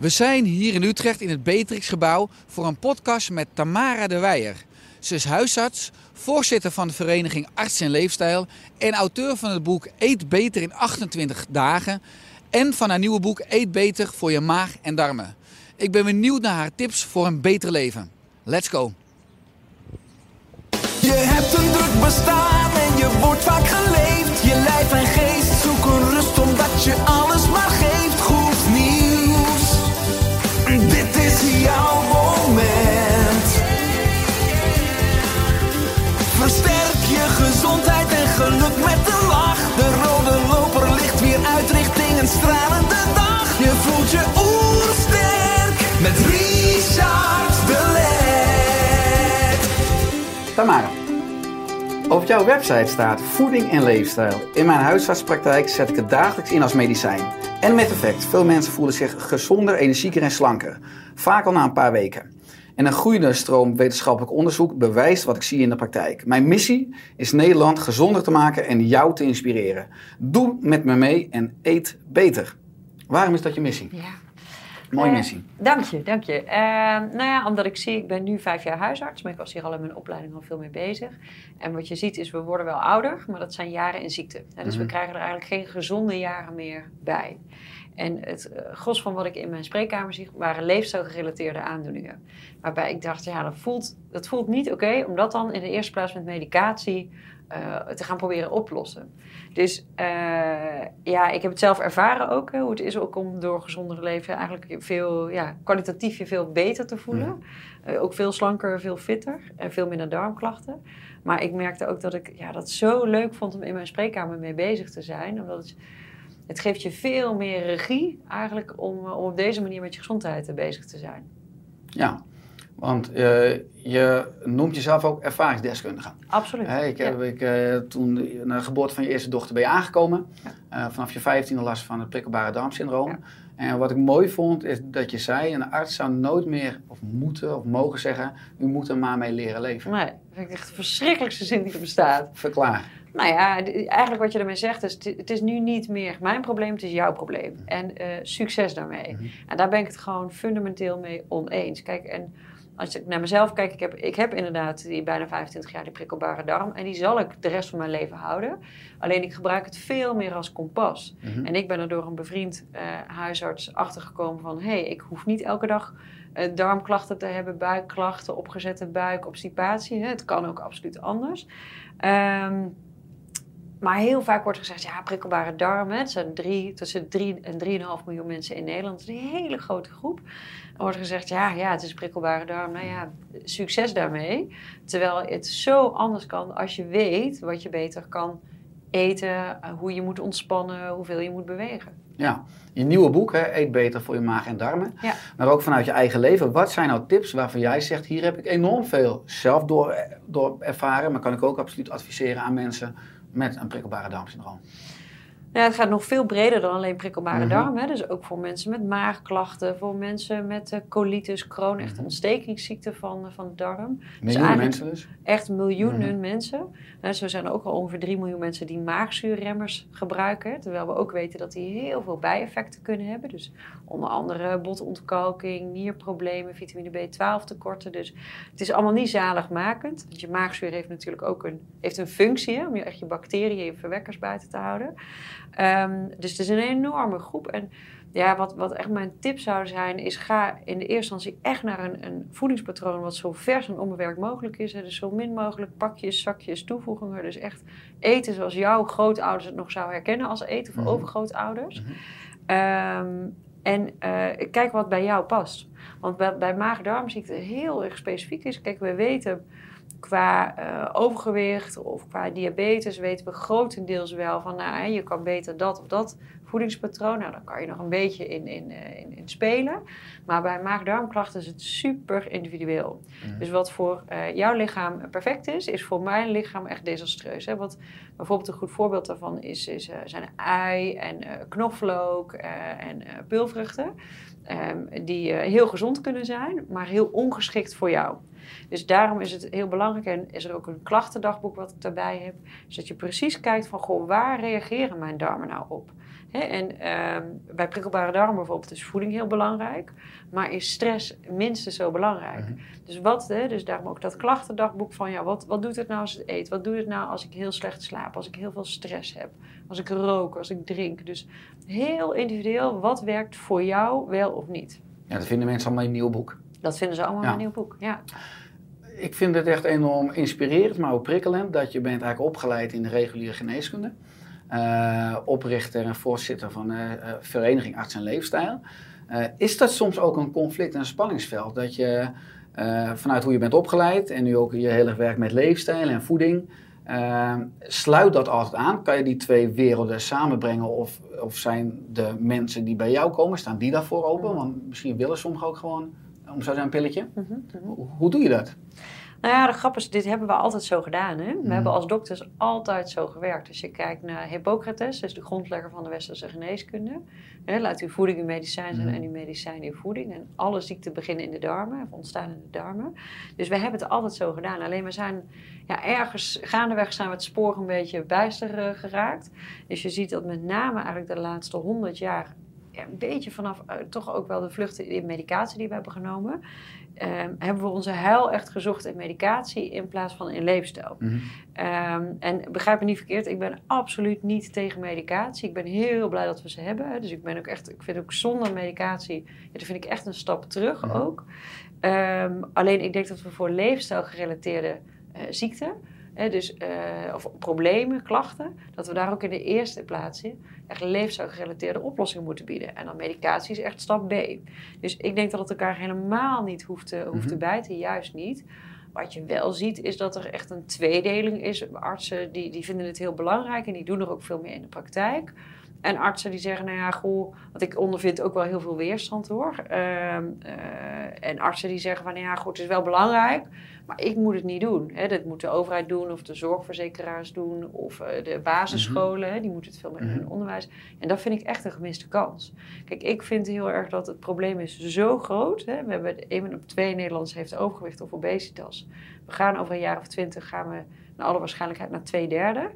We zijn hier in Utrecht in het Beatrixgebouw voor een podcast met Tamara de Weijer. Ze is huisarts, voorzitter van de vereniging Arts en Leefstijl en auteur van het boek Eet Beter in 28 dagen en van haar nieuwe boek Eet Beter voor je maag en darmen. Ik ben benieuwd naar haar tips voor een beter leven. Let's go! Je hebt een druk bestaan en je wordt vaak geleefd. Je lijf en geest zoeken rust omdat je stralende dag. Je voelt je oersterk met Richard de. Tamara, op jouw website staat voeding en leefstijl. In mijn huisartspraktijk zet ik het dagelijks in als medicijn. En met effect, veel mensen voelen zich gezonder, energieker en slanker. Vaak al na een paar weken. En een groeiende stroom wetenschappelijk onderzoek bewijst wat ik zie in de praktijk. Mijn missie is Nederland gezonder te maken en jou te inspireren. Doe met me mee en eet beter. Waarom is dat je missie? Ja. Mooie Eh, missie. Dank je, dank je. Eh, nou ja, omdat ik zie, ik ben nu vijf jaar huisarts, maar ik was hier al in mijn opleiding al veel mee bezig. En wat je ziet is, we worden wel ouder, maar dat zijn jaren in ziekte. Dus Mhm. we krijgen er eigenlijk geen gezonde jaren meer bij. En het eh, gros van wat ik in mijn spreekkamer zie, waren leefstijlgerelateerde aandoeningen. Waarbij ik dacht, ja, dat voelt, dat voelt niet oké, om dat dan in de eerste plaats met medicatie eh, te gaan proberen oplossen. Dus eh, ja, ik heb het zelf ervaren ook, hè, hoe het is ook om door gezonder te leven eigenlijk veel, ja, kwalitatief je veel beter te voelen. Eh, ook veel slanker, veel fitter en veel minder darmklachten. Maar ik merkte ook dat ik ja, dat zo leuk vond om in mijn spreekkamer mee bezig te zijn. Omdat het, het geeft je veel meer regie eigenlijk om, eh, om op deze manier met je gezondheid eh, bezig te zijn. Ja, want eh, je noemt jezelf ook ervaringsdeskundige. Absoluut. Ik heb Ja. ik, eh, toen de- na de geboorte van je eerste dochter ben je aangekomen. Vanaf je 15e last van het prikkelbare darmsyndroom. Ja. En wat ik mooi vond is dat je zei, een arts zou nooit meer of moeten of mogen zeggen, u moet er maar mee leren leven. Nee, dat vind ik echt de verschrikkelijkste zin die er bestaat. Verklaar. Nou ja, eigenlijk wat je ermee zegt is, het- is nu niet meer mijn probleem, het is jouw probleem. En eh, succes daarmee. Mhm. En daar ben ik het gewoon fundamenteel mee oneens. Kijk, en als ik naar mezelf kijk, ik heb, ik heb inderdaad die bijna 25 jaar die prikkelbare darm. En die zal ik de rest van mijn leven houden. Alleen ik gebruik het veel meer als kompas. Mhm. En ik ben er door een bevriend eh, huisarts achtergekomen van... hé, hey, ik hoef niet elke dag eh, darmklachten te hebben, buikklachten, opgezette buik, obstipatie. Hè. Het kan ook absoluut anders. Ehm, maar heel vaak wordt gezegd, ja, prikkelbare darmen. Het zijn drie, tussen 3 en 3,5 miljoen mensen in Nederland. Dat is een hele grote groep. Er wordt gezegd, ja, ja, het is prikkelbare darm. Nou ja, succes daarmee. Terwijl het zo anders kan als je weet wat je beter kan eten, eh, hoe je moet ontspannen, hoeveel je moet bewegen. Ja, je nieuwe boek, hè, Eet Beter voor je maag en darmen. Ja. Maar ook vanuit je eigen leven. Wat zijn nou tips waarvan jij zegt, hier heb ik enorm veel zelf door, door ervaren. Maar kan ik ook absoluut adviseren aan mensen met een prikkelbare darmsyndroom. Nou, het gaat nog veel breder dan alleen prikkelbare Mhm. darm. Hè. Dus ook voor mensen met maagklachten, voor mensen met eh, colitis, Crohn, echt Mhm. ontstekingsziekte van, eh, van de darm. Miljoenen eigenlijk- mensen dus. Echt miljoenen Mhm. mensen. Nou, zo zijn er ook al ongeveer 3 miljoen mensen die maagzuurremmers gebruiken. Terwijl we ook weten dat die heel veel bijeffecten kunnen hebben. Dus onder andere botontkalking, nierproblemen, vitamine B12 tekorten. Dus het is allemaal niet zaligmakend. Want je maagzuur heeft natuurlijk ook een, heeft een functie hè, om je, echt je bacteriën en je verwekkers buiten te houden. Ehm, dus het is een enorme groep. En ja, wat, wat echt mijn tip zou zijn, is ga in de eerste instantie echt naar een, een voedingspatroon wat zo vers en onbewerkt mogelijk is. Hè. Dus zo min mogelijk pakjes, zakjes, toevoegingen. Dus echt eten zoals jouw grootouders het nog zou herkennen als eten voor Mhm. overgrootouders. Mhm. Ehm, en eh, kijk wat bij jou past. Want bij, bij maag-darmziekte heel erg specifiek is. Kijk, we weten qua eh, overgewicht of qua diabetes weten we grotendeels wel van, nou, je kan beter dat of dat voedingspatroon. Nou, dan kan je nog een beetje in, in, eh, in, in spelen. Maar bij maag-darmklachten is het super individueel. Mhm. Dus wat voor eh, jouw lichaam perfect is, is voor mijn lichaam echt desastreus. Hè? Wat bijvoorbeeld een goed voorbeeld daarvan is, is zijn ui en knoflook en peulvruchten. Ehm, die heel gezond kunnen zijn, maar heel ongeschikt voor jou. Dus daarom is het heel belangrijk, en is er ook een klachtendagboek wat ik daarbij heb, is dat je precies kijkt van, goh, waar reageren mijn darmen nou op? En ehm, bij prikkelbare darmen bijvoorbeeld is voeding heel belangrijk, maar is stress minstens zo belangrijk. Mhm. Dus wat, dus daarom ook dat klachtendagboek van, ja, wat, wat doet het nou als ik eet? Wat doet het nou als ik heel slecht slaap? Als ik heel veel stress heb? Als ik rook? Als ik drink? Dus heel individueel, wat werkt voor jou wel of niet? Ja, dat vinden mensen allemaal in een nieuw boek. Dat vinden ze allemaal Ja. een nieuw boek. Ja. Ik vind het echt enorm inspirerend, maar ook prikkelend dat je bent eigenlijk opgeleid in de reguliere geneeskunde. Eh, oprichter en voorzitter van de eh, Vereniging Arts en Leefstijl. Eh, is dat soms ook een conflict en een spanningsveld? Dat je eh, vanuit hoe je bent opgeleid en nu ook je heel erg werkt met leefstijl en voeding, eh, sluit dat altijd aan? Kan je die twee werelden samenbrengen of, of zijn de mensen die bij jou komen, staan die daarvoor open? Want misschien willen sommigen ook gewoon om zo zijn pilletje. Mhm, mhm. Hoe, hoe doe je dat? Nou ja, de grap is, dit hebben we altijd zo gedaan. Hè? We Mhm. hebben als dokters altijd zo gewerkt. Als je kijkt naar Hippocrates, is de grondlegger van de westerse geneeskunde. Hè, laat uw voeding uw medicijn zijn en uw medicijn uw voeding. En alle ziekten beginnen in de darmen, of ontstaan in de darmen. Dus we hebben het altijd zo gedaan. Alleen we zijn ja, ergens gaandeweg zijn we het spoor een beetje bijster eh, geraakt. Dus je ziet dat met name eigenlijk de laatste honderd jaar... Een beetje vanaf eh, toch ook wel de vluchten in medicatie die we hebben genomen... ehm, hebben we onze heil echt gezocht in medicatie in plaats van in leefstijl. Mhm. Ehm, en begrijp me niet verkeerd, ik ben absoluut niet tegen medicatie. Ik ben heel blij dat we ze hebben. hè. Dus ik ben ook echt, ik vind ook zonder medicatie, ja, dat vind ik echt een stap terug Mhm. ook. Ehm, alleen ik denk dat we voor leefstijlgerelateerde eh ziekten, hè, dus, eh, of problemen, klachten, dat we daar ook in de eerste plaats in echt leefstijlgerelateerde oplossingen moeten bieden. En dan medicatie is echt stap B. Dus ik denk dat het elkaar helemaal niet hoeft te, hoeft te Mhm. bijten, juist niet. Wat je wel ziet is dat er echt een tweedeling is. Artsen die, die vinden het heel belangrijk en die doen er ook veel meer in de praktijk. En artsen die zeggen, nou ja, goh, want ik ondervind ook wel heel veel weerstand hoor. Ehm, eh, en artsen die zeggen van, nou ja, goed, het is wel belangrijk, maar ik moet het niet doen. Hè. Dat moet de overheid doen of de zorgverzekeraars doen of eh, de basisscholen, hè, die moeten het veel meer in hun Mhm. onderwijs. En dat vind ik echt een gemiste kans. Kijk, ik vind heel erg dat het probleem is zo groot. Hè. We hebben één op twee Nederlanders heeft overgewicht of obesitas. We gaan over een jaar of twintig gaan we naar alle waarschijnlijkheid naar twee derde.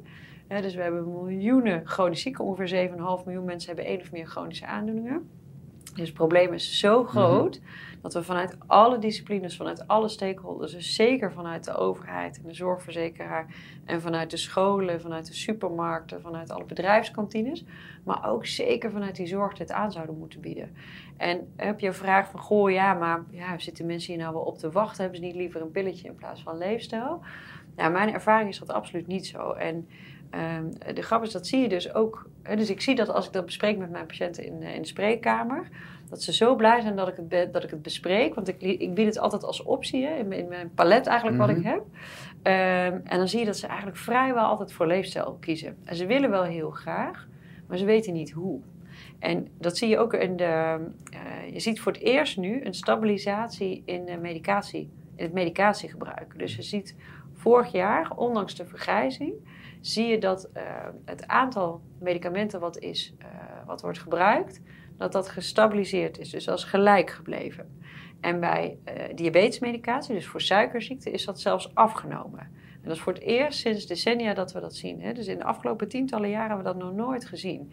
Hè, dus we hebben miljoenen chronisch zieken. Ongeveer 7,5 miljoen mensen hebben één of meer chronische aandoeningen. Dus het probleem is zo groot dat we vanuit alle disciplines, vanuit alle stakeholders, dus zeker vanuit de overheid en de zorgverzekeraar en vanuit de scholen, vanuit de supermarkten, vanuit alle bedrijfskantines, maar ook zeker vanuit die zorg dit aan zouden moeten bieden. En heb je een vraag van, goh ja, maar ja, zitten mensen hier nou wel op te wachten? Hebben ze niet liever een pilletje in plaats van leefstijl? Nou, mijn ervaring is dat absoluut niet zo. En ehm, de grap is, dat zie je dus ook. Dus ik zie dat als ik dat bespreek met mijn patiënten in, eh, in de spreekkamer, dat ze zo blij zijn dat ik het, be- dat ik het bespreek. Want ik, ik bied het altijd als optie hè, in, mijn- in mijn palet eigenlijk wat Mhm. ik heb. Ehm, en dan zie je dat ze eigenlijk vrijwel altijd voor leefstijl kiezen. En ze willen wel heel graag, maar ze weten niet hoe. En dat zie je ook in de. eh, je ziet voor het eerst nu een stabilisatie in de medicatie, in het medicatiegebruik. Dus je ziet vorig jaar, ondanks de vergrijzing, zie je dat eh, het aantal medicamenten wat, is, eh, wat wordt gebruikt, dat dat gestabiliseerd is. Dus dat is gelijk gebleven. En bij eh, diabetesmedicatie, dus voor suikerziekte, is dat zelfs afgenomen. En dat is voor het eerst sinds decennia dat we dat zien. Hè? Dus in de afgelopen tientallen jaren hebben we dat nog nooit gezien.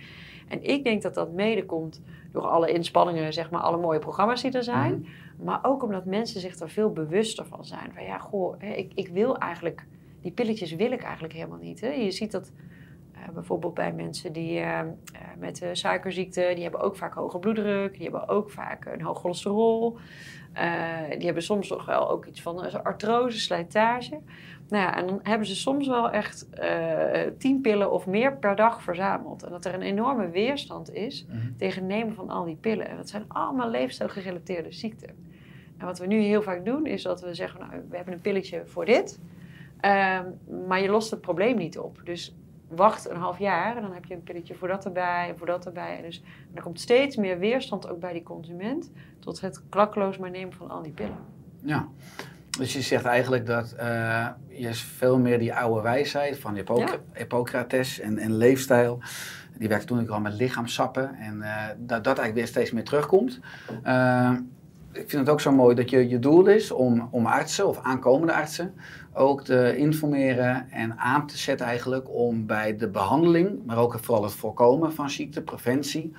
En ik denk dat dat mede komt door alle inspanningen, zeg maar, alle mooie programma's die er zijn. Maar ook omdat mensen zich er veel bewuster van zijn. Van ja, goh, hè, ik, ik wil eigenlijk, die pilletjes wil ik eigenlijk helemaal niet. Hè? Je ziet dat bijvoorbeeld bij mensen die eh, eh, met eh, suikerziekte, die hebben ook vaak hoge bloeddruk, die hebben ook vaak een hoog cholesterol. Eh, die hebben soms nog wel ook iets van eh, artrose, slijtage. Nou ja, en dan hebben ze soms wel echt eh, tien pillen of meer per dag verzameld. En dat er een enorme weerstand is Mhm. tegen het nemen van al die pillen. En dat zijn allemaal leefstijlgerelateerde ziekten. En wat we nu heel vaak doen, is dat we zeggen, nou, we hebben een pilletje voor dit. Ehm, maar je lost het probleem niet op. Dus wacht een half jaar en dan heb je een pilletje voor dat erbij en voor dat erbij. En dus en er komt steeds meer weerstand ook bij die consument tot het klakkeloos maar nemen van al die pillen. Ja. Dus je zegt eigenlijk dat eh, je veel meer die oude wijsheid van Hippoc Ja. Hippocrates en, en leefstijl, die werkte toen ook al met lichaamsappen, en eh, dat dat eigenlijk weer steeds meer terugkomt. Eh, ik vind het ook zo mooi dat je, je doel is om, om artsen of aankomende artsen ook te informeren en aan te zetten eigenlijk om bij de behandeling, maar ook vooral het voorkomen van ziekte, preventie,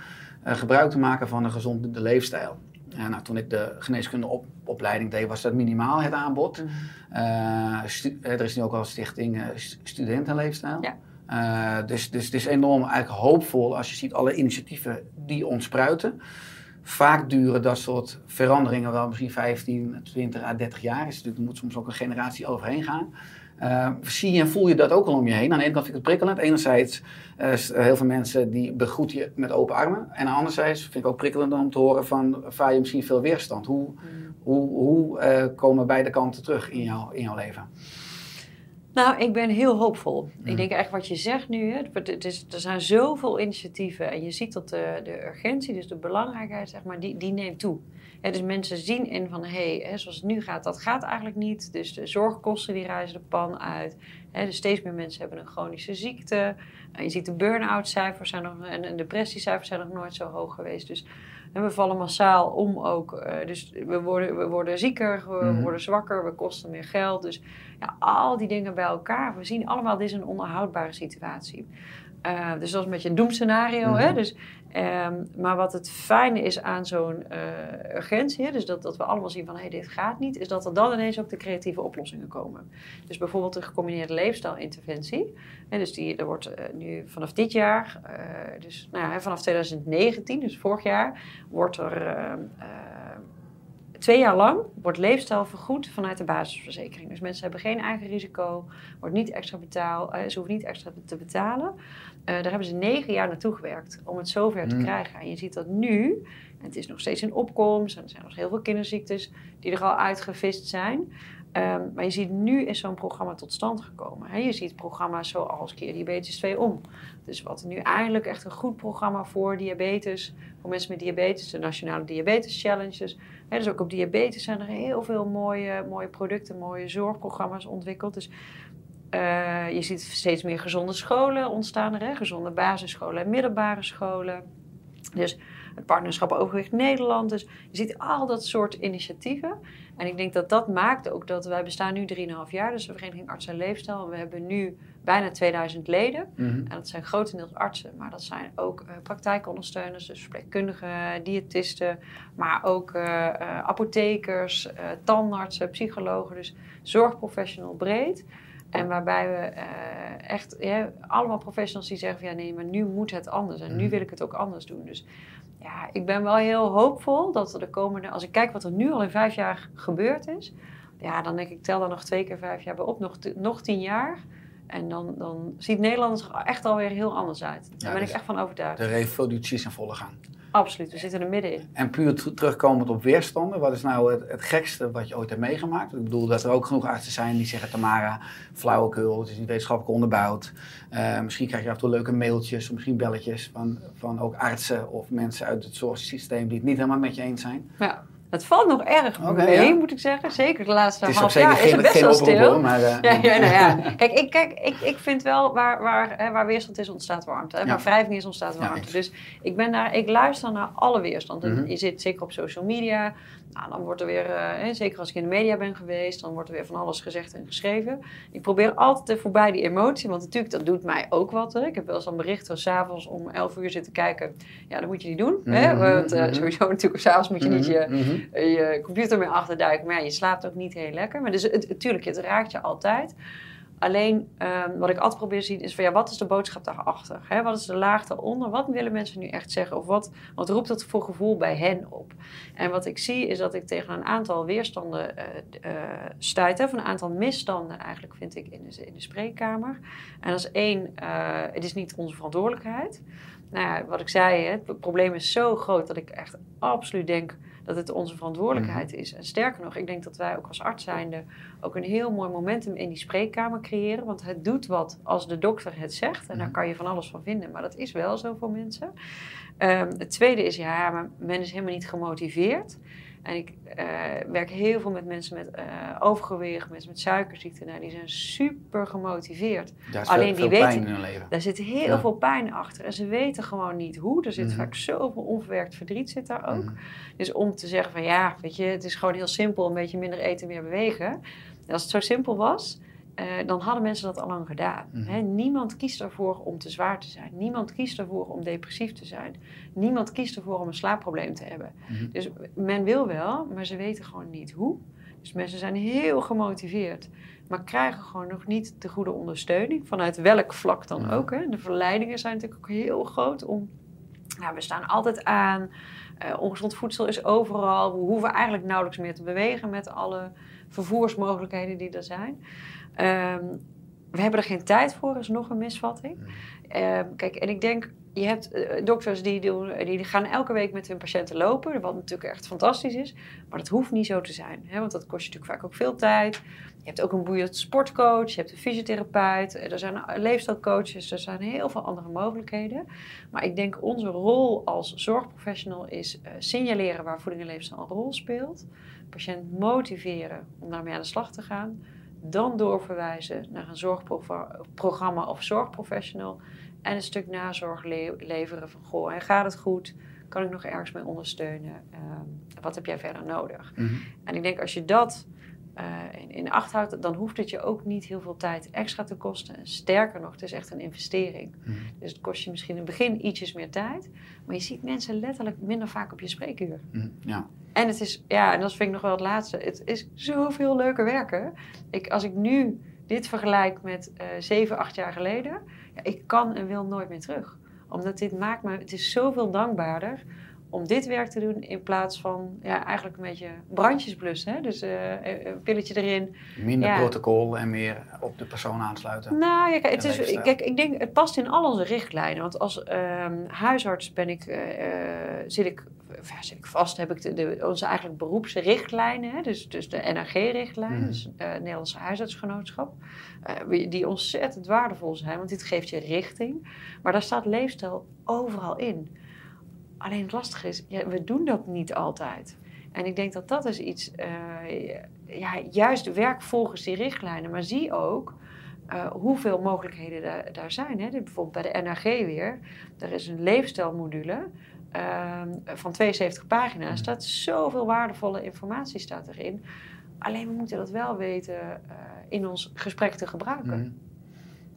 eh, gebruik te maken van een gezonde leefstijl. Ja, nou, toen ik de geneeskundeopleiding deed, was dat minimaal het aanbod. Eh, stu- eh, er is nu ook wel een stichting eh, st- Studentenleefstijl. Ja. Eh, dus, dus het is enorm eigenlijk hoopvol als je ziet alle initiatieven die ontspruiten. Vaak duren dat soort veranderingen wel misschien 15, 20 à 30 jaar. Is natuurlijk, er moet soms ook een generatie overheen gaan. Eh, zie je en voel je dat ook al om je heen? Aan de ene kant vind ik het prikkelend. Enerzijds eh, s- heel veel mensen die begroeten je met open armen. En anderzijds vind ik ook prikkelend om te horen van vaar je misschien veel weerstand. Hoe, hoe, hoe eh, komen beide kanten terug in, jouw in jouw leven? Nou, ik ben heel hoopvol. Mm. Ik denk echt wat je zegt nu. Hè, het is, er zijn zoveel initiatieven en je ziet dat de, de urgentie, dus de belangrijkheid, zeg maar, die, die neemt toe. Dus mensen zien in van, hé, hey, zoals het nu gaat, dat gaat eigenlijk niet. Dus de zorgkosten die reizen de pan uit. Hè, dus steeds meer mensen hebben een chronische ziekte. En je ziet de burn-out cijfers zijn nog, en, en depressiecijfers zijn nog nooit zo hoog geweest. Dus en we vallen massaal om ook. eh, dus we worden, we worden zieker, we Mhm. worden zwakker, we kosten meer geld. Dus ja, al die dingen bij elkaar. We zien allemaal, dit is een onhoudbare situatie. Eh, dus dat is een beetje een doemscenario. hè? Mhm. Dus, ehm, maar wat het fijne is aan zo'n eh, urgentie, dus dat, dat we allemaal zien van hé, dit gaat niet, is dat er dan ineens ook de creatieve oplossingen komen. Dus bijvoorbeeld de gecombineerde leefstijlinterventie. Hè, dus die, er wordt eh, nu vanaf dit jaar, eh, dus nou ja, vanaf 2019, dus vorig jaar, wordt er ehm, eh, twee jaar lang wordt leefstijl vergoed vanuit de basisverzekering. Dus mensen hebben geen eigen risico, wordt niet extra betaal, eh, ze hoeven niet extra te betalen. Eh, daar hebben ze negen jaar naartoe gewerkt om het zover te Mm. krijgen. En je ziet dat nu, en het is nog steeds in opkomst, en er zijn nog heel veel kinderziektes die er al uitgevist zijn. Ehm, maar je ziet nu is zo'n programma tot stand gekomen. Je ziet programma's zoals Keer Diabetes 2 om. Dus wat nu eindelijk echt een goed programma voor diabetes, voor mensen met diabetes, de Nationale Diabetes Challenges. Dus ook op diabetes zijn er heel veel mooie, mooie producten, mooie zorgprogramma's ontwikkeld. Dus eh, je ziet steeds meer gezonde scholen ontstaan er, gezonde basisscholen en middelbare scholen. Dus het partnerschap Overgewicht Nederland. Dus je ziet al dat soort initiatieven. En ik denk dat dat maakt ook dat wij bestaan nu 3,5 jaar. Dus de Vereniging Arts en Leefstijl. En we hebben nu bijna 2000 leden. Mhm. En dat zijn grotendeels artsen, maar dat zijn ook eh, praktijkondersteuners, dus verpleegkundigen, diëtisten, maar ook eh, eh, apothekers, tandartsen, psychologen, dus zorgprofessional breed. En waarbij we eh, echt ja, allemaal professionals die zeggen van ja nee, maar nu moet het anders en nu Mhm. wil ik het ook anders doen. Dus ja, ik ben wel heel hoopvol dat er de komende, als ik kijk wat er nu al in vijf jaar gebeurd is, ja dan denk ik tel dan nog twee keer vijf jaar bij op, nog, nog tien jaar. En dan, dan ziet Nederland er echt alweer heel anders uit. Daar Ja, ben dus ik echt van overtuigd. De revolutie is in volle gang. Absoluut, we zitten er middenin. En puur ter- terugkomend op weerstanden, wat is nou het, het gekste wat je ooit hebt meegemaakt? Ik bedoel dat er ook genoeg artsen zijn die zeggen, Tamara, flauwekul, het is niet wetenschappelijk onderbouwd. Eh, misschien krijg je af en toe leuke mailtjes of misschien belletjes van, van ook artsen of mensen uit het zorgsysteem die het niet helemaal met je eens zijn. Ja, het valt nog erg mee, ja. moet ik zeggen. Zeker de laatste half zeker jaar is het best wel stil. maar... eh, Ja, ja, nou ja. Kijk, ik, kijk ik, ik vind wel waar, waar, hè, waar weerstand is, ontstaat warmte. Hè? Waar wrijving is, ontstaat warmte. dus ik, ben daar, ik luister naar alle weerstand. Mhm. Je zit zeker op social media. Nou, dan wordt er weer, eh, zeker als ik in de media ben geweest, dan wordt er weer van alles gezegd en geschreven. Ik probeer altijd voorbij die emotie, want natuurlijk, dat doet mij ook wat. Hè? Ik heb wel eens een bericht zo s'avonds om 11 uur zitten kijken. Ja, dat moet je niet doen. Hè? Mhm, Want eh, mhm. sowieso natuurlijk, s'avonds moet je niet je, Mhm, je computer mee achterduiken. Maar ja, je slaapt ook niet heel lekker. Maar dus het, natuurlijk, het raakt je altijd. Alleen ehm, wat ik altijd probeer te zien is van ja, wat is de boodschap daarachter? Hè? Wat is de laag daaronder? Wat willen mensen nu echt zeggen? Of wat, wat roept dat voor gevoel bij hen op? En wat ik zie is dat ik tegen een aantal weerstanden eh, stuit. Van een aantal misstanden eigenlijk vind ik in de, in de spreekkamer. En dat is één, eh, het is niet onze verantwoordelijkheid. Nou ja, wat ik zei, het probleem is zo groot dat ik echt absoluut denk dat het onze verantwoordelijkheid is. En sterker nog, ik denk dat wij ook als arts zijnde ook een heel mooi momentum in die spreekkamer creëren. Want het doet wat als de dokter het zegt. En daar kan je van alles van vinden. Maar dat is wel zo voor mensen. Ehm, het tweede is, ja, maar men is helemaal niet gemotiveerd. En ik eh, werk heel veel met mensen met eh, overgewicht, mensen met suikerziekte. Nou, die zijn super gemotiveerd. Daar Alleen veel, die veel weten- pijn in hun leven. Daar zit heel Ja. veel pijn achter. En ze weten gewoon niet hoe. Er zit Mhm. vaak zoveel onverwerkt verdriet zit daar ook. Mhm. Dus om te zeggen van ja, weet je, het is gewoon heel simpel. Een beetje minder eten, meer bewegen. En als het zo simpel was, eh, dan hadden mensen dat al lang gedaan. Mhm. Hè, niemand kiest ervoor om te zwaar te zijn. Niemand kiest ervoor om depressief te zijn. Niemand kiest ervoor om een slaapprobleem te hebben. Mhm. Dus men wil wel, maar ze weten gewoon niet hoe. Dus mensen zijn heel gemotiveerd, maar krijgen gewoon nog niet de goede ondersteuning. Vanuit welk vlak dan Mhm. ook. Hè. De verleidingen zijn natuurlijk ook heel groot om. Nou, we staan altijd aan. Eh, ongezond voedsel is overal. We hoeven eigenlijk nauwelijks meer te bewegen met alle vervoersmogelijkheden die er zijn. Ehm, we hebben er geen tijd voor, is nog een misvatting. Ehm, kijk, en ik denk, je hebt eh, dokters die, doen, die gaan elke week met hun patiënten lopen, wat natuurlijk echt fantastisch is. Maar dat hoeft niet zo te zijn, hè, want dat kost je natuurlijk vaak ook veel tijd. Je hebt ook een boeiend sportcoach, je hebt een fysiotherapeut, eh, er zijn leefstijlcoaches, er zijn heel veel andere mogelijkheden. Maar ik denk onze rol als zorgprofessional is eh, signaleren waar voeding en leefstijl een rol speelt. Patiënt motiveren om daarmee aan de slag te gaan. Dan doorverwijzen naar een zorgprogramma of zorgprofessional. En een stuk nazorg le- leveren van, goh, hè, gaat het goed? Kan ik nog ergens mee ondersteunen? Ehm, wat heb jij verder nodig? Mhm. En ik denk als je dat eh, in, in acht houdt, dan hoeft het je ook niet heel veel tijd extra te kosten. En sterker nog, het is echt een investering. Mhm. Dus het kost je misschien in het begin ietsjes meer tijd. Maar je ziet mensen letterlijk minder vaak op je spreekuur. Mhm. Ja. En het is, ja, en dat vind ik nog wel het laatste. Het is zoveel leuker werken. Ik, als ik nu dit vergelijk met eh zeven, acht jaar geleden, ik kan en wil nooit meer terug. Omdat dit maakt me, het is zoveel dankbaarder om dit werk te doen in plaats van ja, eigenlijk een beetje brandjes blussen. Hè? Dus eh, een pilletje erin. Minder Ja. protocol en meer op de persoon aansluiten. Nou, ja, kijk, het, is, kijk, ik denk, het past in al onze richtlijnen. Want als ehm, huisarts ben ik, eh, eh, zit, ik, zit ik vast, heb ik de, de- onze eigenlijk beroepsrichtlijnen. Hè? Dus, dus de NRG-richtlijn, Mhm. dus eh Nederlandse Huisartsgenootschap. eh, die ontzettend waardevol zijn, want dit geeft je richting. Maar daar staat leefstijl overal in. Alleen het lastige is, ja, we doen dat niet altijd. En ik denk dat dat is iets, eh, ja, juist werk volgens die richtlijnen. Maar zie ook eh, hoeveel mogelijkheden daar, daar zijn. Hè? Dus bijvoorbeeld bij de NRG weer, er is een leefstijlmodule ehm, van 72 pagina's. staat zoveel waardevolle informatie staat erin. Alleen we moeten dat wel weten eh, in ons gesprek te gebruiken. Mhm.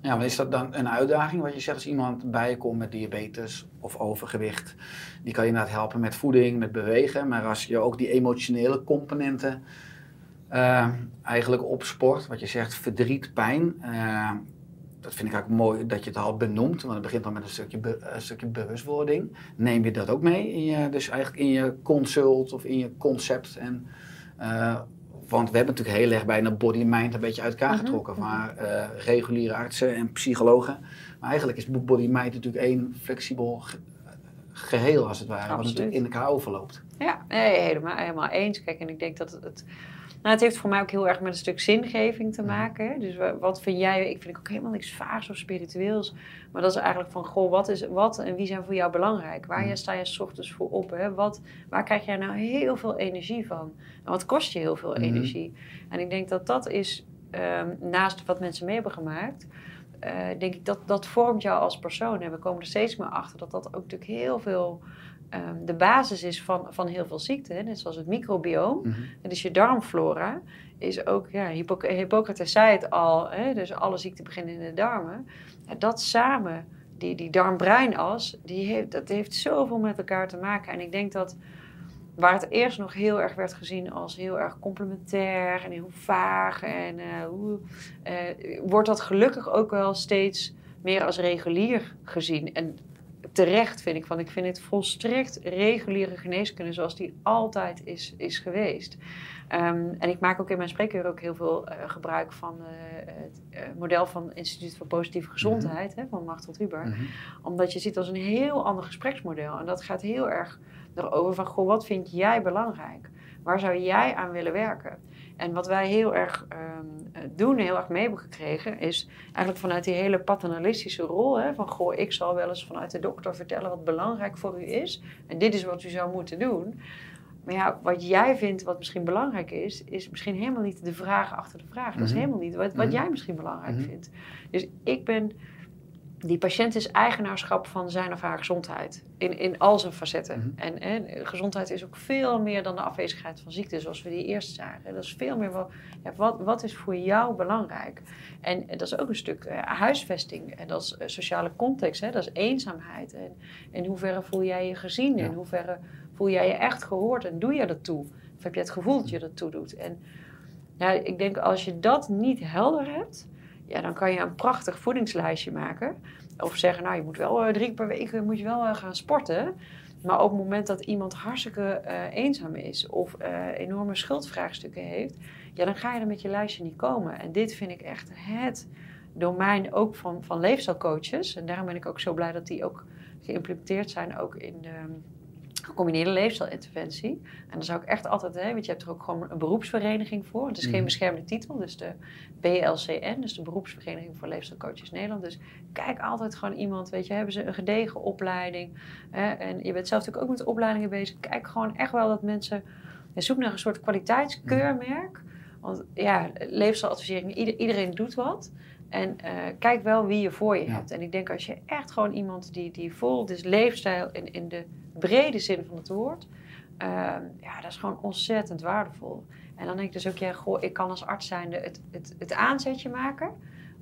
Ja, maar is dat dan een uitdaging? Wat je zegt, als iemand bij je komt met diabetes of overgewicht, die kan je inderdaad helpen met voeding, met bewegen. Maar als je ook die emotionele componenten eh, eigenlijk opsport, wat je zegt, verdriet, pijn. eh, dat vind ik eigenlijk mooi dat je het al benoemt, want het begint dan met een stukje, stukje bewustwording. Neem je dat ook mee in je, dus eigenlijk in je consult of in je concept? En, eh, want we hebben natuurlijk heel erg bijna body-mind een beetje uit elkaar Mhm, getrokken. Maar eh, reguliere artsen en psychologen. Maar eigenlijk is body-mind natuurlijk één flexibel ge- geheel als het ware. Wat Absoluut. natuurlijk in elkaar overloopt. Ja, nee, helemaal, helemaal eens. Kijk, en ik denk dat het. Het nou, het heeft voor mij ook heel erg met een stuk zingeving te maken. Dus wa- wat vind jij? Ik vind ook helemaal niks vaags of spiritueels. Maar dat is eigenlijk van, goh, wat, is, wat en wie zijn voor jou belangrijk? Waar jij sta je 's ochtends voor op? Hè? Wat, waar krijg jij nou heel veel energie van? En wat kost je heel veel Mhm. energie? En ik denk dat dat is, ehm, naast wat mensen mee hebben gemaakt... eh, denk ik dat dat vormt jou als persoon. En we komen er steeds meer achter dat dat ook natuurlijk heel veel... ehm, de basis is van, van heel veel ziekten. Net zoals het microbioom. Mhm. En dus je darmflora is ook, ja, Hippoc- Hippocrates zei het al, hè, dus alle ziekten beginnen in de darmen. Dat samen, die, die darm-breinas, die heeft, dat heeft zoveel met elkaar te maken. En ik denk dat waar het eerst nog heel erg werd gezien als heel erg complementair en heel vaag, en, eh, hoe, eh, wordt dat gelukkig ook wel steeds meer als regulier gezien. En terecht vind ik, want ik vind het volstrekt reguliere geneeskunde zoals die altijd is, is geweest. Ehm, en ik maak ook in mijn spreekuur ook heel veel eh, gebruik van eh, het eh, model van het Instituut voor Positieve Gezondheid, hè, van Machtel Huber. Mhm. Omdat je ziet als een heel ander gespreksmodel. En dat gaat heel erg erover van, goh, wat vind jij belangrijk? Waar zou jij aan willen werken? En wat wij heel erg ehm, doen, heel erg mee hebben gekregen, is eigenlijk vanuit die hele paternalistische rol. Hè, van goh, ik zal wel eens vanuit de dokter vertellen wat belangrijk voor u is. En dit is wat u zou moeten doen. Maar ja, wat jij vindt wat misschien belangrijk is, is misschien helemaal niet de vraag achter de vraag. Dat is Mhm. helemaal niet wat, wat Mhm. jij misschien belangrijk Mhm. vindt. Dus ik ben. Die patiënt is eigenaarschap van zijn of haar gezondheid. In, in al zijn facetten. Mhm. En, en gezondheid is ook veel meer dan de afwezigheid van ziekte, zoals we die eerst zagen. Dat is veel meer wel, ja, wat, wat is voor jou belangrijk? En, dat is ook een stuk eh, huisvesting. En dat is eh, sociale context. Hè? Dat is eenzaamheid. En in hoeverre voel jij je gezien? Ja. In hoeverre voel jij je echt gehoord? En doe je dat toe? Of heb je het gevoel dat je dat toe doet? En ja, ik denk als je dat niet helder hebt, ja, dan kan je een prachtig voedingslijstje maken. Of zeggen, nou, je moet wel eh, drie keer per week eh, moet je wel eh, gaan sporten. Maar op het moment dat iemand hartstikke eenzaam is of enorme schuldvraagstukken heeft, ja, dan ga je er met je lijstje niet komen. En dit vind ik echt het domein ook van, van leefstijlcoaches. En daarom ben ik ook zo blij dat die ook geïmplementeerd zijn, ook in de gecombineerde leefstijlinterventie. En dan zou ik echt altijd, hè, want je hebt er ook gewoon een beroepsvereniging voor. Het is geen Mhm. beschermde titel, dus de BLCN, dus de Beroepsvereniging voor Leefstijlcoaches Nederland. Dus kijk altijd gewoon iemand, weet je, hebben ze een gedegen opleiding. Hè, en je bent zelf natuurlijk ook met opleidingen bezig. Kijk gewoon echt wel dat mensen, ja, zoek naar een soort kwaliteitskeurmerk. Want ja, leefstijladvisering, ieder- iedereen doet wat. En eh, kijk wel wie je voor je Ja. hebt. En ik denk als je echt gewoon iemand die, die vol, dus leefstijl in, in de brede zin van het woord. ehm, ja, dat is gewoon ontzettend waardevol. En dan denk ik dus ook, ja, goh, ik kan als arts zijnde het, het, het aanzetje maken.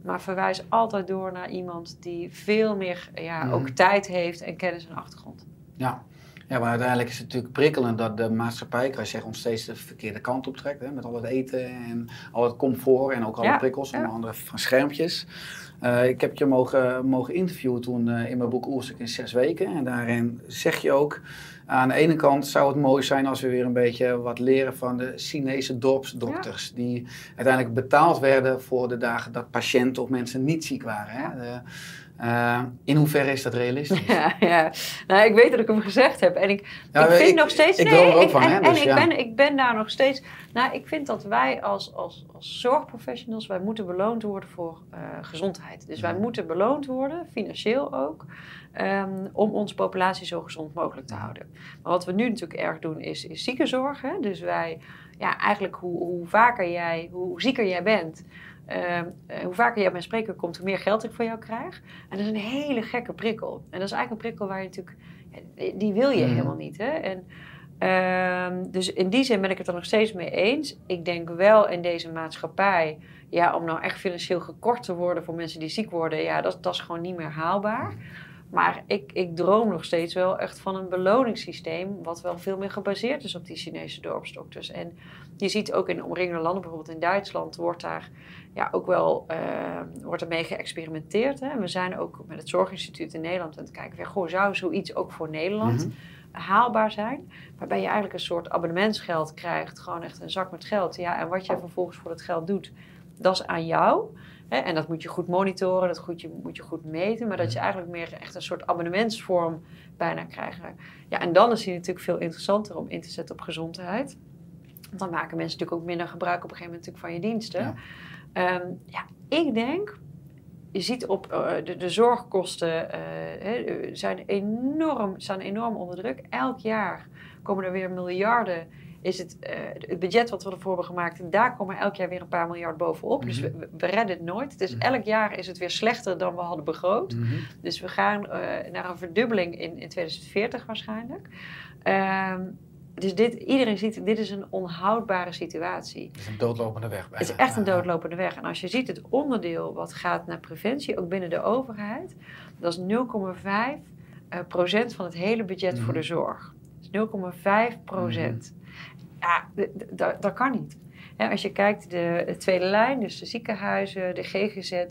Maar verwijs altijd door naar iemand die veel meer ja, Mhm. ook tijd heeft en kennis en achtergrond. Ja. Ja, maar uiteindelijk is het natuurlijk prikkelend dat de maatschappij, kan je zeggen, ons steeds de verkeerde kant op trekt. Hè? Met al het eten en al het comfort en ook alle Ja, prikkels, ja. onder andere van schermpjes. Eh, ik heb je mogen, mogen interviewen toen eh, in mijn boek Oerstuk in zes weken. En daarin zeg je ook, aan de ene kant zou het mooi zijn als we weer een beetje wat leren van de Chinese dorpsdokters. Die uiteindelijk betaald werden voor de dagen dat patiënten of mensen niet ziek waren. Hè? De- eh, in hoeverre is dat realistisch? Ja, ja. Nou, ik weet dat ik hem gezegd heb. En ik, ik vind ik- nog steeds. ik nee, er ik- van, en, hè, en dus ik, ben, ik ben daar nog steeds. Nou, ik vind dat wij als, als, als zorgprofessionals. wij moeten beloond worden voor eh, gezondheid. Dus wij Mhm. moeten beloond worden, financieel ook. ehm, om onze populatie zo gezond mogelijk te houden. Maar wat we nu natuurlijk erg doen, is, is ziekenzorg. Hè? Dus wij, ja, eigenlijk hoe, hoe vaker jij, hoe zieker jij bent. Ehm, eh, hoe vaker jij op mijn spreker komt, hoe meer geld ik voor jou krijg. En dat is een hele gekke prikkel. En dat is eigenlijk een prikkel waar je natuurlijk, die wil je Mhm. helemaal niet. Hè? En, ehm, dus in die zin ben ik het er nog steeds mee eens. Ik denk wel in deze maatschappij, ja, om nou echt financieel gekort te worden voor mensen die ziek worden, ja, dat, dat is gewoon niet meer haalbaar. Maar ik, ik droom nog steeds wel echt van een beloningssysteem, wat wel veel meer gebaseerd is op die Chinese dorpsdokters. En je ziet ook in omringende landen, bijvoorbeeld in Duitsland, wordt daar ja, ook wel eh, wordt ermee geëxperimenteerd. Hè. We zijn ook met het Zorginstituut in Nederland aan het kijken, van, goh, zou zoiets ook voor Nederland Mhm. haalbaar zijn? Waarbij je eigenlijk een soort abonnementsgeld krijgt, gewoon echt een zak met geld. Ja, en wat je vervolgens voor het geld doet, dat is aan jou. Hè? En dat moet je goed monitoren, dat goed, je, moet je goed meten. Maar dat je eigenlijk meer echt een soort abonnementsvorm bijna krijgt. Ja, en dan is die natuurlijk veel interessanter om in te zetten op gezondheid. Want dan maken mensen natuurlijk ook minder gebruik op een gegeven moment natuurlijk van je diensten. Ja. Ehm, ja, ik denk, je ziet op eh, de, de zorgkosten eh, hè, zijn, enorm, staan enorm onder druk. Elk jaar komen er weer miljarden. Is het, eh, het budget wat we ervoor hebben gemaakt, daar komen elk jaar weer een paar miljard bovenop. Dus Mhm. we, we redden het nooit. Mhm. elk jaar is het weer slechter dan we hadden begroot. Mhm. Dus we gaan eh, naar een verdubbeling in, in 2040 waarschijnlijk. Ehm, dus dit, iedereen ziet, dit is een onhoudbare situatie. Het is een doodlopende weg. Het is echt een doodlopende weg. En als je ziet het onderdeel wat gaat naar preventie, ook binnen de overheid, dat is 0,5 eh, procent van het hele budget voor de zorg. Dus 0,5 procent. Ja, dat- dat kan niet. Als je kijkt, de, de tweede lijn, dus de ziekenhuizen, de GGZ,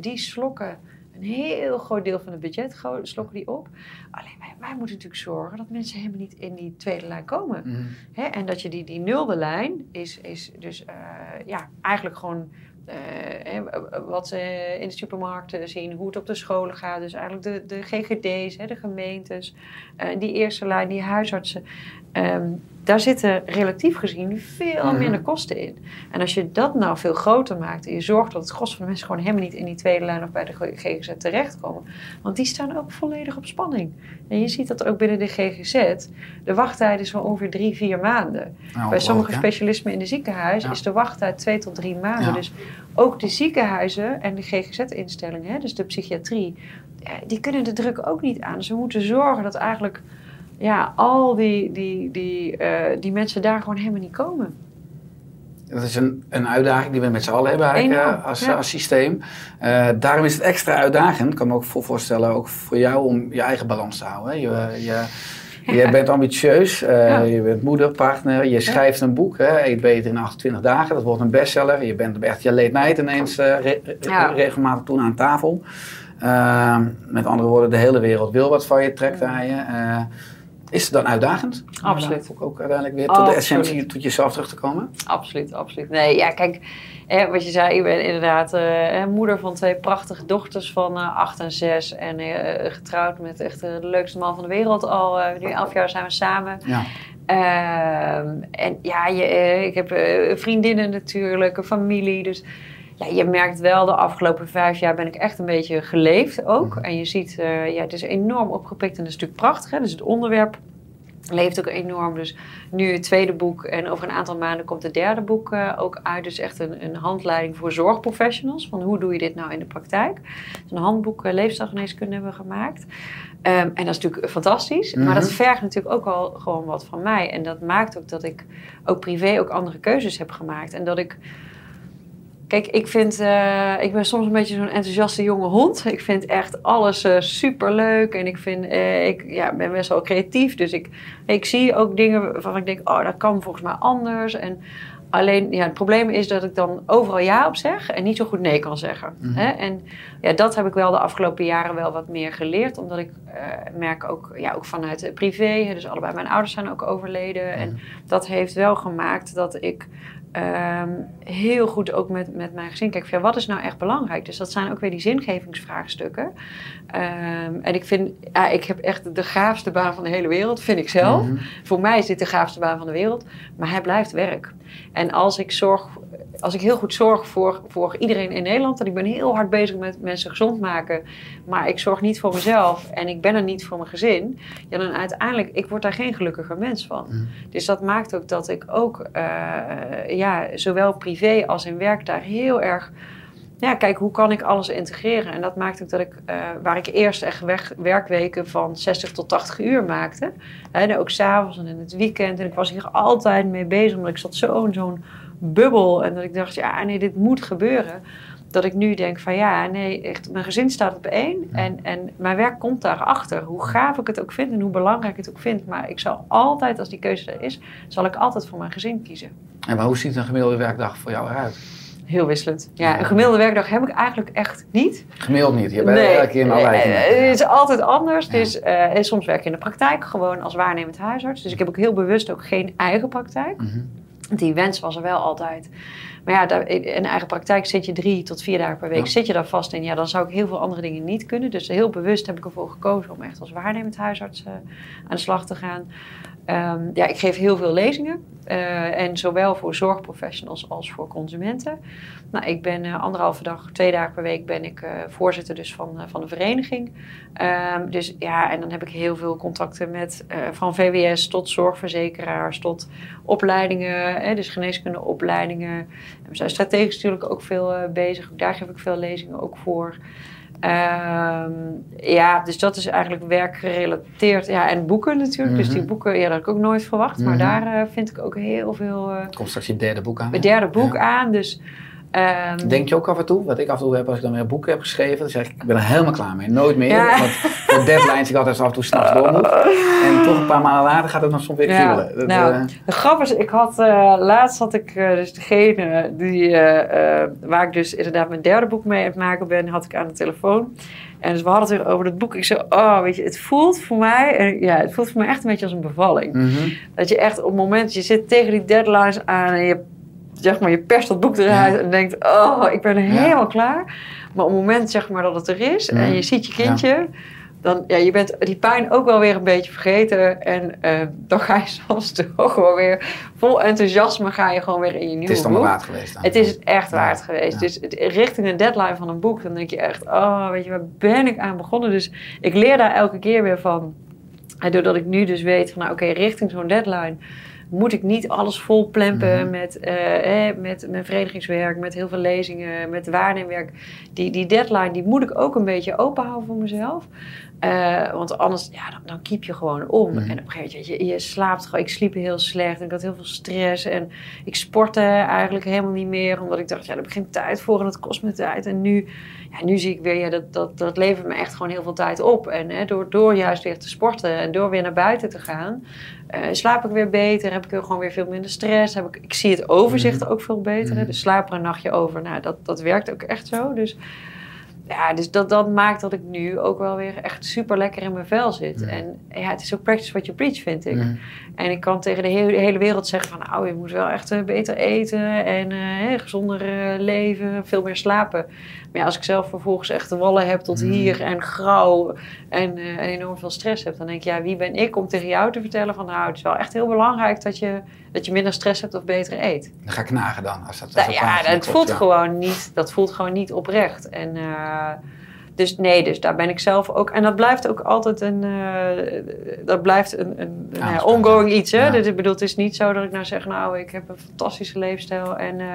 die slokken een heel groot deel van het budget, slokken die op. Alleen wij, wij moeten natuurlijk zorgen dat mensen helemaal niet in die tweede lijn komen. Mhm. Hè, en dat je die, die nulde lijn is, is dus eh, ja, eigenlijk gewoon eh, wat ze in de supermarkten zien, hoe het op de scholen gaat. Dus eigenlijk de, de GGD's, hè, de gemeentes, eh, die eerste lijn, die huisartsen. Ehm, daar zitten relatief gezien veel Mhm. minder kosten in. En als je dat nou veel groter maakt en je zorgt dat het gros van de mensen gewoon helemaal niet in die tweede lijn of bij de GGZ terechtkomen. Want die staan ook volledig op spanning. En je ziet dat ook binnen de GGZ. De wachttijd is wel ongeveer drie, vier maanden. Nou, Bij sommige hè? specialismen in de ziekenhuis Ja. is de wachttijd twee tot drie maanden. Ja. Dus ook de ziekenhuizen en de GGZ-instellingen, hè, dus de psychiatrie, die kunnen de druk ook niet aan. Dus we moeten zorgen dat eigenlijk ja, al die, die, die, eh, die mensen daar gewoon helemaal niet komen. Dat is een, een uitdaging die we met z'n allen hebben eigenlijk, Enorm, eh, als, ja. als systeem. Eh, daarom is het extra uitdagend, ik kan me ook voor voorstellen, ook voor jou om je eigen balans te houden. hè. Je, je, je bent ambitieus, Ja. je bent moeder, partner, je schrijft een boek, hè, Eet beter in 28 dagen, dat wordt een bestseller. Je bent echt je late night ineens re- re- Ja. regelmatig toen aan tafel. Eh, met andere woorden, de hele wereld wil wat van je, trekt aan je. Is het dan uitdagend? Absoluut. Om ook uiteindelijk weer tot de essentie, tot jezelf terug te komen? Absoluut, absoluut. Nee, ja, kijk, eh, wat je zei, ik ben inderdaad eh, moeder van twee prachtige dochters van eh, acht en zes. En eh, getrouwd met echt de leukste man van de wereld al. nu elf jaar zijn we samen. Ja. Ehm, en ja, je, ik heb vriendinnen natuurlijk, een familie. Dus ja, je merkt wel, de afgelopen vijf jaar ben ik echt een beetje geleefd ook. En je ziet, eh, ja, het is enorm opgepikt en dat is natuurlijk prachtig. Hè? Dus het onderwerp leeft ook enorm. Dus nu het tweede boek en over een aantal maanden komt het derde boek eh, ook uit. Dus echt een, een handleiding voor zorgprofessionals. Van hoe doe je dit nou in de praktijk? Dus een handboek uh, leefstijlgeneeskunde hebben we gemaakt. Ehm, en dat is natuurlijk fantastisch. Maar dat Mhm. vergt natuurlijk ook al gewoon wat van mij. En dat maakt ook dat ik ook privé ook andere keuzes heb gemaakt. En dat ik... Kijk, ik vind, eh, ik ben soms een beetje zo'n enthousiaste jonge hond. Ik vind echt alles eh super leuk en ik vind, eh, ik ja, ben best wel creatief. Dus ik, ik zie ook dingen waarvan ik denk, oh, dat kan volgens mij anders. En alleen, ja, het probleem is dat ik dan overal ja op zeg en niet zo goed nee kan zeggen. Mhm. Hè? En ja, dat heb ik wel de afgelopen jaren wel wat meer geleerd, omdat ik merk ook, ja, ook vanuit het privé. Dus allebei mijn ouders zijn ook overleden en dat heeft wel gemaakt dat ik ehm, heel goed ook met, met mijn gezin kijk. van, Ja, wat is nou echt belangrijk? Dus dat zijn ook weer die zingevingsvraagstukken. Ehm, en ik vind, ja, ik heb echt de gaafste baan van de hele wereld, vind ik zelf. Mhm. Voor mij is dit de gaafste baan van de wereld. Maar hij blijft werk. En als ik zorg, als ik heel goed zorg voor, voor iedereen in Nederland. En ik ben heel hard bezig met mensen gezond maken. Maar ik zorg niet voor mezelf. En ik ben er niet voor mijn gezin. Ja, dan uiteindelijk, ik word daar geen gelukkiger mens van. Dus dat maakt ook dat ik ook, eh, ja, zowel privé als in werk daar heel erg ja, kijk, hoe kan ik alles integreren? En dat maakt ook dat ik, eh, waar ik eerst echt weg, werkweken van 60 tot 80 uur maakte, hè, en ook s'avonds en in het weekend. En ik was hier altijd mee bezig, omdat ik zat zo in zo'n bubbel. En dat ik dacht, ja, nee, dit moet gebeuren. Dat ik nu denk van ja, nee, echt, mijn gezin staat op één. En, en mijn werk komt daarachter. Hoe gaaf ik het ook vind en hoe belangrijk ik het ook vind. Maar ik zal altijd, als die keuze er is, zal ik altijd voor mijn gezin kiezen. En maar hoe ziet een gemiddelde werkdag voor jou eruit? Heel wisselend. Ja, een gemiddelde werkdag heb ik eigenlijk echt niet. Gemiddeld niet. Je bent elke keer een nee, afwijking. eh, het is altijd anders. Ja. Dus, eh, en soms werk ik in de praktijk, gewoon als waarnemend huisarts. Dus ik heb ook heel bewust ook geen eigen praktijk. Mhm. Die wens was er wel altijd. Maar ja, daar, in eigen praktijk zit je drie tot vier dagen per week. Ja. Zit je daar vast in, ja, dan zou ik heel veel andere dingen niet kunnen. Dus heel bewust heb ik ervoor gekozen om echt als waarnemend huisarts eh, aan de slag te gaan. Ehm, ja, ik geef heel veel lezingen. eh, en zowel voor zorgprofessionals als voor consumenten. Nou, ik ben eh, anderhalve dag, twee dagen per week ben ik voorzitter dus van, van de vereniging. Ehm, dus ja, en dan heb ik heel veel contacten met van VWS tot zorgverzekeraars tot opleidingen, hè, dus geneeskundeopleidingen. We zijn strategisch natuurlijk ook veel eh, bezig. Daar geef ik veel lezingen ook voor. Ehm, ja, dus dat is eigenlijk werkgerelateerd. Ja, en boeken natuurlijk. Dus die Mhm. boeken, ja, dat had ik ook nooit verwacht. Maar Mhm. daar eh, vind ik ook heel veel... eh Komt straks je derde boek aan. het derde boek Ja. aan. Dus, ehm, Denk je ook af en toe, wat ik af en toe heb als ik dan weer boeken heb geschreven, dan zeg ik, ik ben er helemaal klaar mee. Nooit meer. Ja. Want voor deadlines ik altijd af en toe s'nachts door moet. En toch een paar maanden later gaat het nog soms weer Ja, kriebelen. Dat, nou, eh, De grap is, ik had eh, laatst had ik eh, dus degene die, waar ik dus inderdaad mijn derde boek mee aan het maken ben, had ik aan de telefoon. En dus we hadden het weer over het boek. Ik zei, oh, weet je, het voelt voor mij, en ja, het voelt voor mij echt een beetje als een bevalling. mhm. Dat je echt op het moment, je zit tegen die deadlines aan en je zeg maar, je perst dat boek eruit en denkt, oh, ik ben er helemaal klaar. Maar op het moment zeg maar dat het er is en je ziet je kindje, dan ja, je bent die pijn ook wel weer een beetje vergeten. En eh, dan ga je soms toch gewoon weer vol enthousiasme ga je gewoon weer in je nieuwe boek. Het is dan wel waard geweest. Dan. Het is echt waard geweest. Dus richting een deadline van een boek, dan denk je echt, oh, weet je, waar ben ik aan begonnen? Dus ik leer daar elke keer weer van. En doordat ik nu dus weet van, nou oké, richting zo'n deadline moet ik niet alles vol plempen mhm. met, uh, eh, met mijn verenigingswerk, met heel veel lezingen, met waarneemwerk. Die, die deadline die moet ik ook een beetje open houden voor mezelf. Uh, want anders, ja, dan, dan kiep je gewoon om. Mhm. En op een gegeven moment, je, je slaapt gewoon. Ik sliep heel slecht en ik had heel veel stress. En ik sportte eigenlijk helemaal niet meer. Omdat ik dacht, ja, daar heb ik geen tijd voor en dat kost me tijd. En nu, ja, nu zie ik weer, ja, dat, dat, dat levert me echt gewoon heel veel tijd op. En hè, door, door juist weer te sporten en door weer naar buiten te gaan, uh, slaap ik weer beter. Heb ik gewoon weer veel minder stress. Heb ik, ik zie het overzicht mhm. ook veel beter. Mm Dus slaap er een nachtje over. Nou, dat, dat werkt ook echt zo. Dus ja, dus dat, dat maakt dat ik nu ook wel weer echt super lekker in mijn vel zit. En ja, het is ook practice what you preach, vind ik. En ik kan tegen de hele, hele, wereld zeggen van... nou, je moet wel echt eh, beter eten en uh, gezonder uh, leven, veel meer slapen. Maar ja, als ik zelf vervolgens echt de wallen heb tot hier en grauw... En, en, enorm veel stress heb, dan denk ik... ja, wie ben ik om tegen jou te vertellen van... nou, het is wel echt heel belangrijk dat je, dat je minder stress hebt of beter eet. Dan ga ik knagen dan, als dat... Als nou, ja, dat voelt, gewoon niet, dat voelt gewoon niet oprecht. En... Dus nee, dus daar ben ik zelf ook. En dat blijft ook altijd een. Uh, dat blijft een, een ja, ongoing iets. Hè? Dus ik bedoel, het is niet zo dat ik nou zeg, nou, ik heb een fantastische leefstijl. En uh,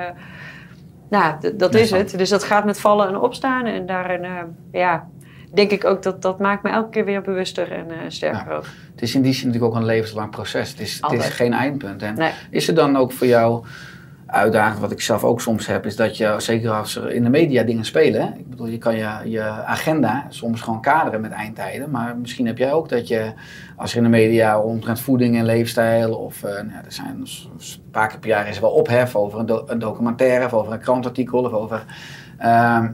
nou, dat is het. Dus dat gaat met vallen en opstaan. En daarin, uh, ja, denk ik ook dat dat maakt me elke keer weer bewuster en sterker ook. Het is in die zin natuurlijk ook een levenslang proces. Het is, het is geen eindpunt. En is er dan ook voor jou uitdagend, wat ik zelf ook soms heb, is dat je, zeker als er in de media dingen spelen, ik bedoel, je kan je, je agenda soms gewoon kaderen met eindtijden, maar misschien heb jij ook dat je, als er in de media omtrent voeding en leefstijl, of uh, nou, er zijn een paar keer per jaar is er wel ophef over een, een documentaire, of over een krantartikel, of over... Uh,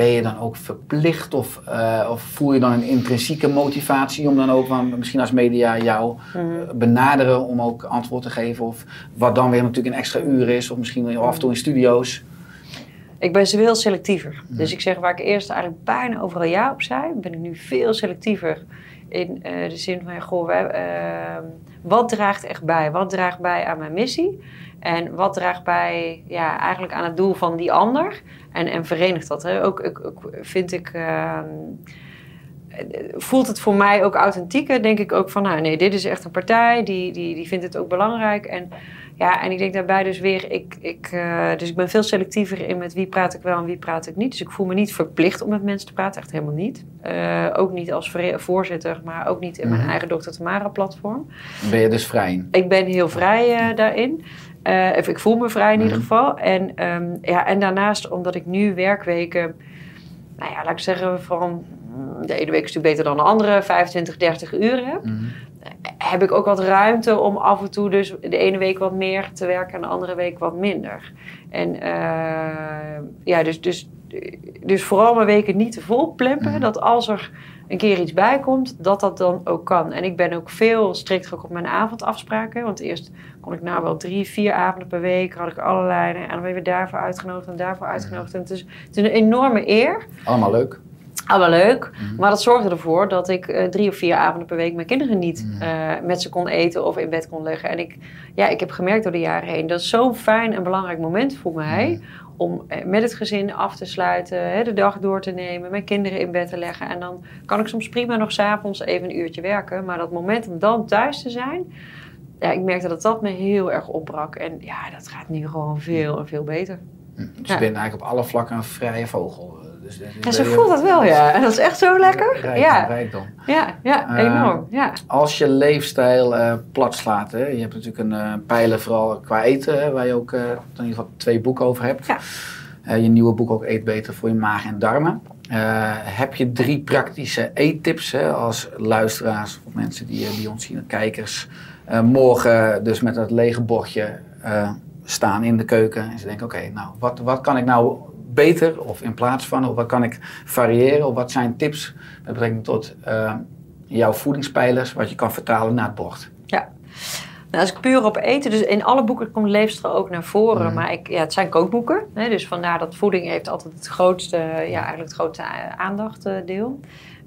ben je dan ook verplicht of, uh, of voel je dan een intrinsieke motivatie om dan ook van, misschien als media jou mm. benaderen om ook antwoord te geven? Of wat dan weer natuurlijk een extra uur is, of misschien af en toe in studio's? Ik ben veel selectiever. Mhm. Dus ik zeg waar ik eerst eigenlijk bijna overal ja op zei, ben ik nu veel selectiever. In uh, de zin van, goh, wij, uh, wat draagt echt bij? Wat draagt bij aan mijn missie? En wat draagt bij ja, eigenlijk aan het doel van die ander? En, en verenigt dat. Hè? Ook, ook, vind ik. Uh, voelt het voor mij ook authentieker? Denk ik ook van, nou nee, dit is echt een partij, die, die, die vindt het ook belangrijk. En ja, en ik denk daarbij dus weer, ik, ik, uh, dus ik ben veel selectiever in met wie praat ik wel en wie praat ik niet. Dus ik voel me niet verplicht om met mensen te praten, echt helemaal niet. Uh, ook niet als voorzitter, maar ook niet in mijn mhm. eigen Dr. Tamara platform. Ben je dus vrij? Ik ben heel vrij uh, daarin. Uh, ik voel me vrij in ieder mhm. geval. En, um, ja, en daarnaast, omdat ik nu werkweken, nou ja, laat ik zeggen, van de ene week is natuurlijk beter dan de andere, 25, 30 uur heb. Heb ik ook wat ruimte om af en toe dus de ene week wat meer te werken en de andere week wat minder. En uh, ja, dus, dus, dus vooral mijn weken niet te vol plempen. Mhm. Dat als er een keer iets bij komt, dat dat dan ook kan. En ik ben ook veel strikter op mijn avondafspraken. Want eerst kon ik nou wel drie, vier avonden per week, had ik allerlei. En dan ben je daarvoor uitgenodigd en daarvoor uitgenodigd. En het is, het is een enorme eer. Allemaal leuk. Allemaal leuk. Mhm. Maar dat zorgde ervoor dat ik uh, drie of vier avonden per week mijn kinderen niet uh, met ze kon eten of in bed kon leggen. En ik, ja, ik heb gemerkt door de jaren heen, dat is zo'n fijn en belangrijk moment voor mij. Mhm om eh, met het gezin af te sluiten, de dag door te nemen, mijn kinderen in bed te leggen. En dan kan ik soms prima nog s'avonds even een uurtje werken. Maar dat moment om dan thuis te zijn, ja, ik merkte dat dat me heel erg opbrak. En ja, dat gaat nu gewoon veel en veel beter. Hm, dus je bent eigenlijk op alle vlakken een vrije vogel. Dus, dus ja, zo voelt dat wel, ja. En dat is echt zo lekker. Rijk, ja. rijkdom. Ja, ja uh, enorm. Ja. Als je leefstijl uh, plat slaat, hè, je hebt natuurlijk een uh, pijler vooral qua eten, hè, waar je ook in ieder geval twee boeken over hebt. Ja. je nieuwe boek ook Eet Beter voor je maag en darmen. heb je drie praktische eettips hè, als luisteraars of mensen die, die ons zien, kijkers, morgen dus met dat lege bordje staan in de keuken en ze denken, oké, nou, wat, wat kan ik nou beter of in plaats van? Of wat kan ik variëren? Of wat zijn tips met betrekking tot uh, jouw voedingspijlers, wat je kan vertalen naar het bord? Ja. Nou, als ik puur op eten, dus in alle boeken komt leefstijl ook naar voren. Mhm. Maar ik, ja, het zijn kookboeken. Hè, dus vandaar dat voeding heeft altijd het grootste, ja, eigenlijk het grootste aandachtdeel.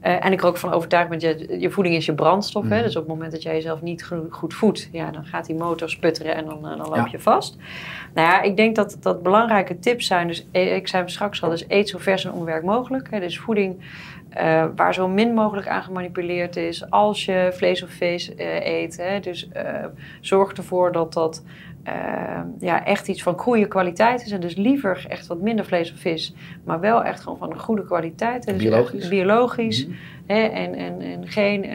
Eh, en ik er ook van overtuigd ben, je, je voeding is je brandstof. Hè? Mhm. Dus op het moment dat jij jezelf niet go- goed voedt, ja, dan gaat die motor sputteren en dan, eh, dan loop Ja. je vast. Nou ja, ik denk dat dat belangrijke tips zijn. Dus eh, ik zei straks al, dus eet zo vers en onwerk mogelijk. Hè? Dus voeding eh, waar zo min mogelijk aan gemanipuleerd is. Als je vlees of vis eh, eet. Hè? Dus eh, zorg ervoor dat dat eh, ja, echt iets van goede kwaliteit is. En dus liever echt wat minder vlees of vis. Maar wel echt gewoon van een goede kwaliteit. Dus Biologisch. biologisch. Mhm. Hè? En, en, en geen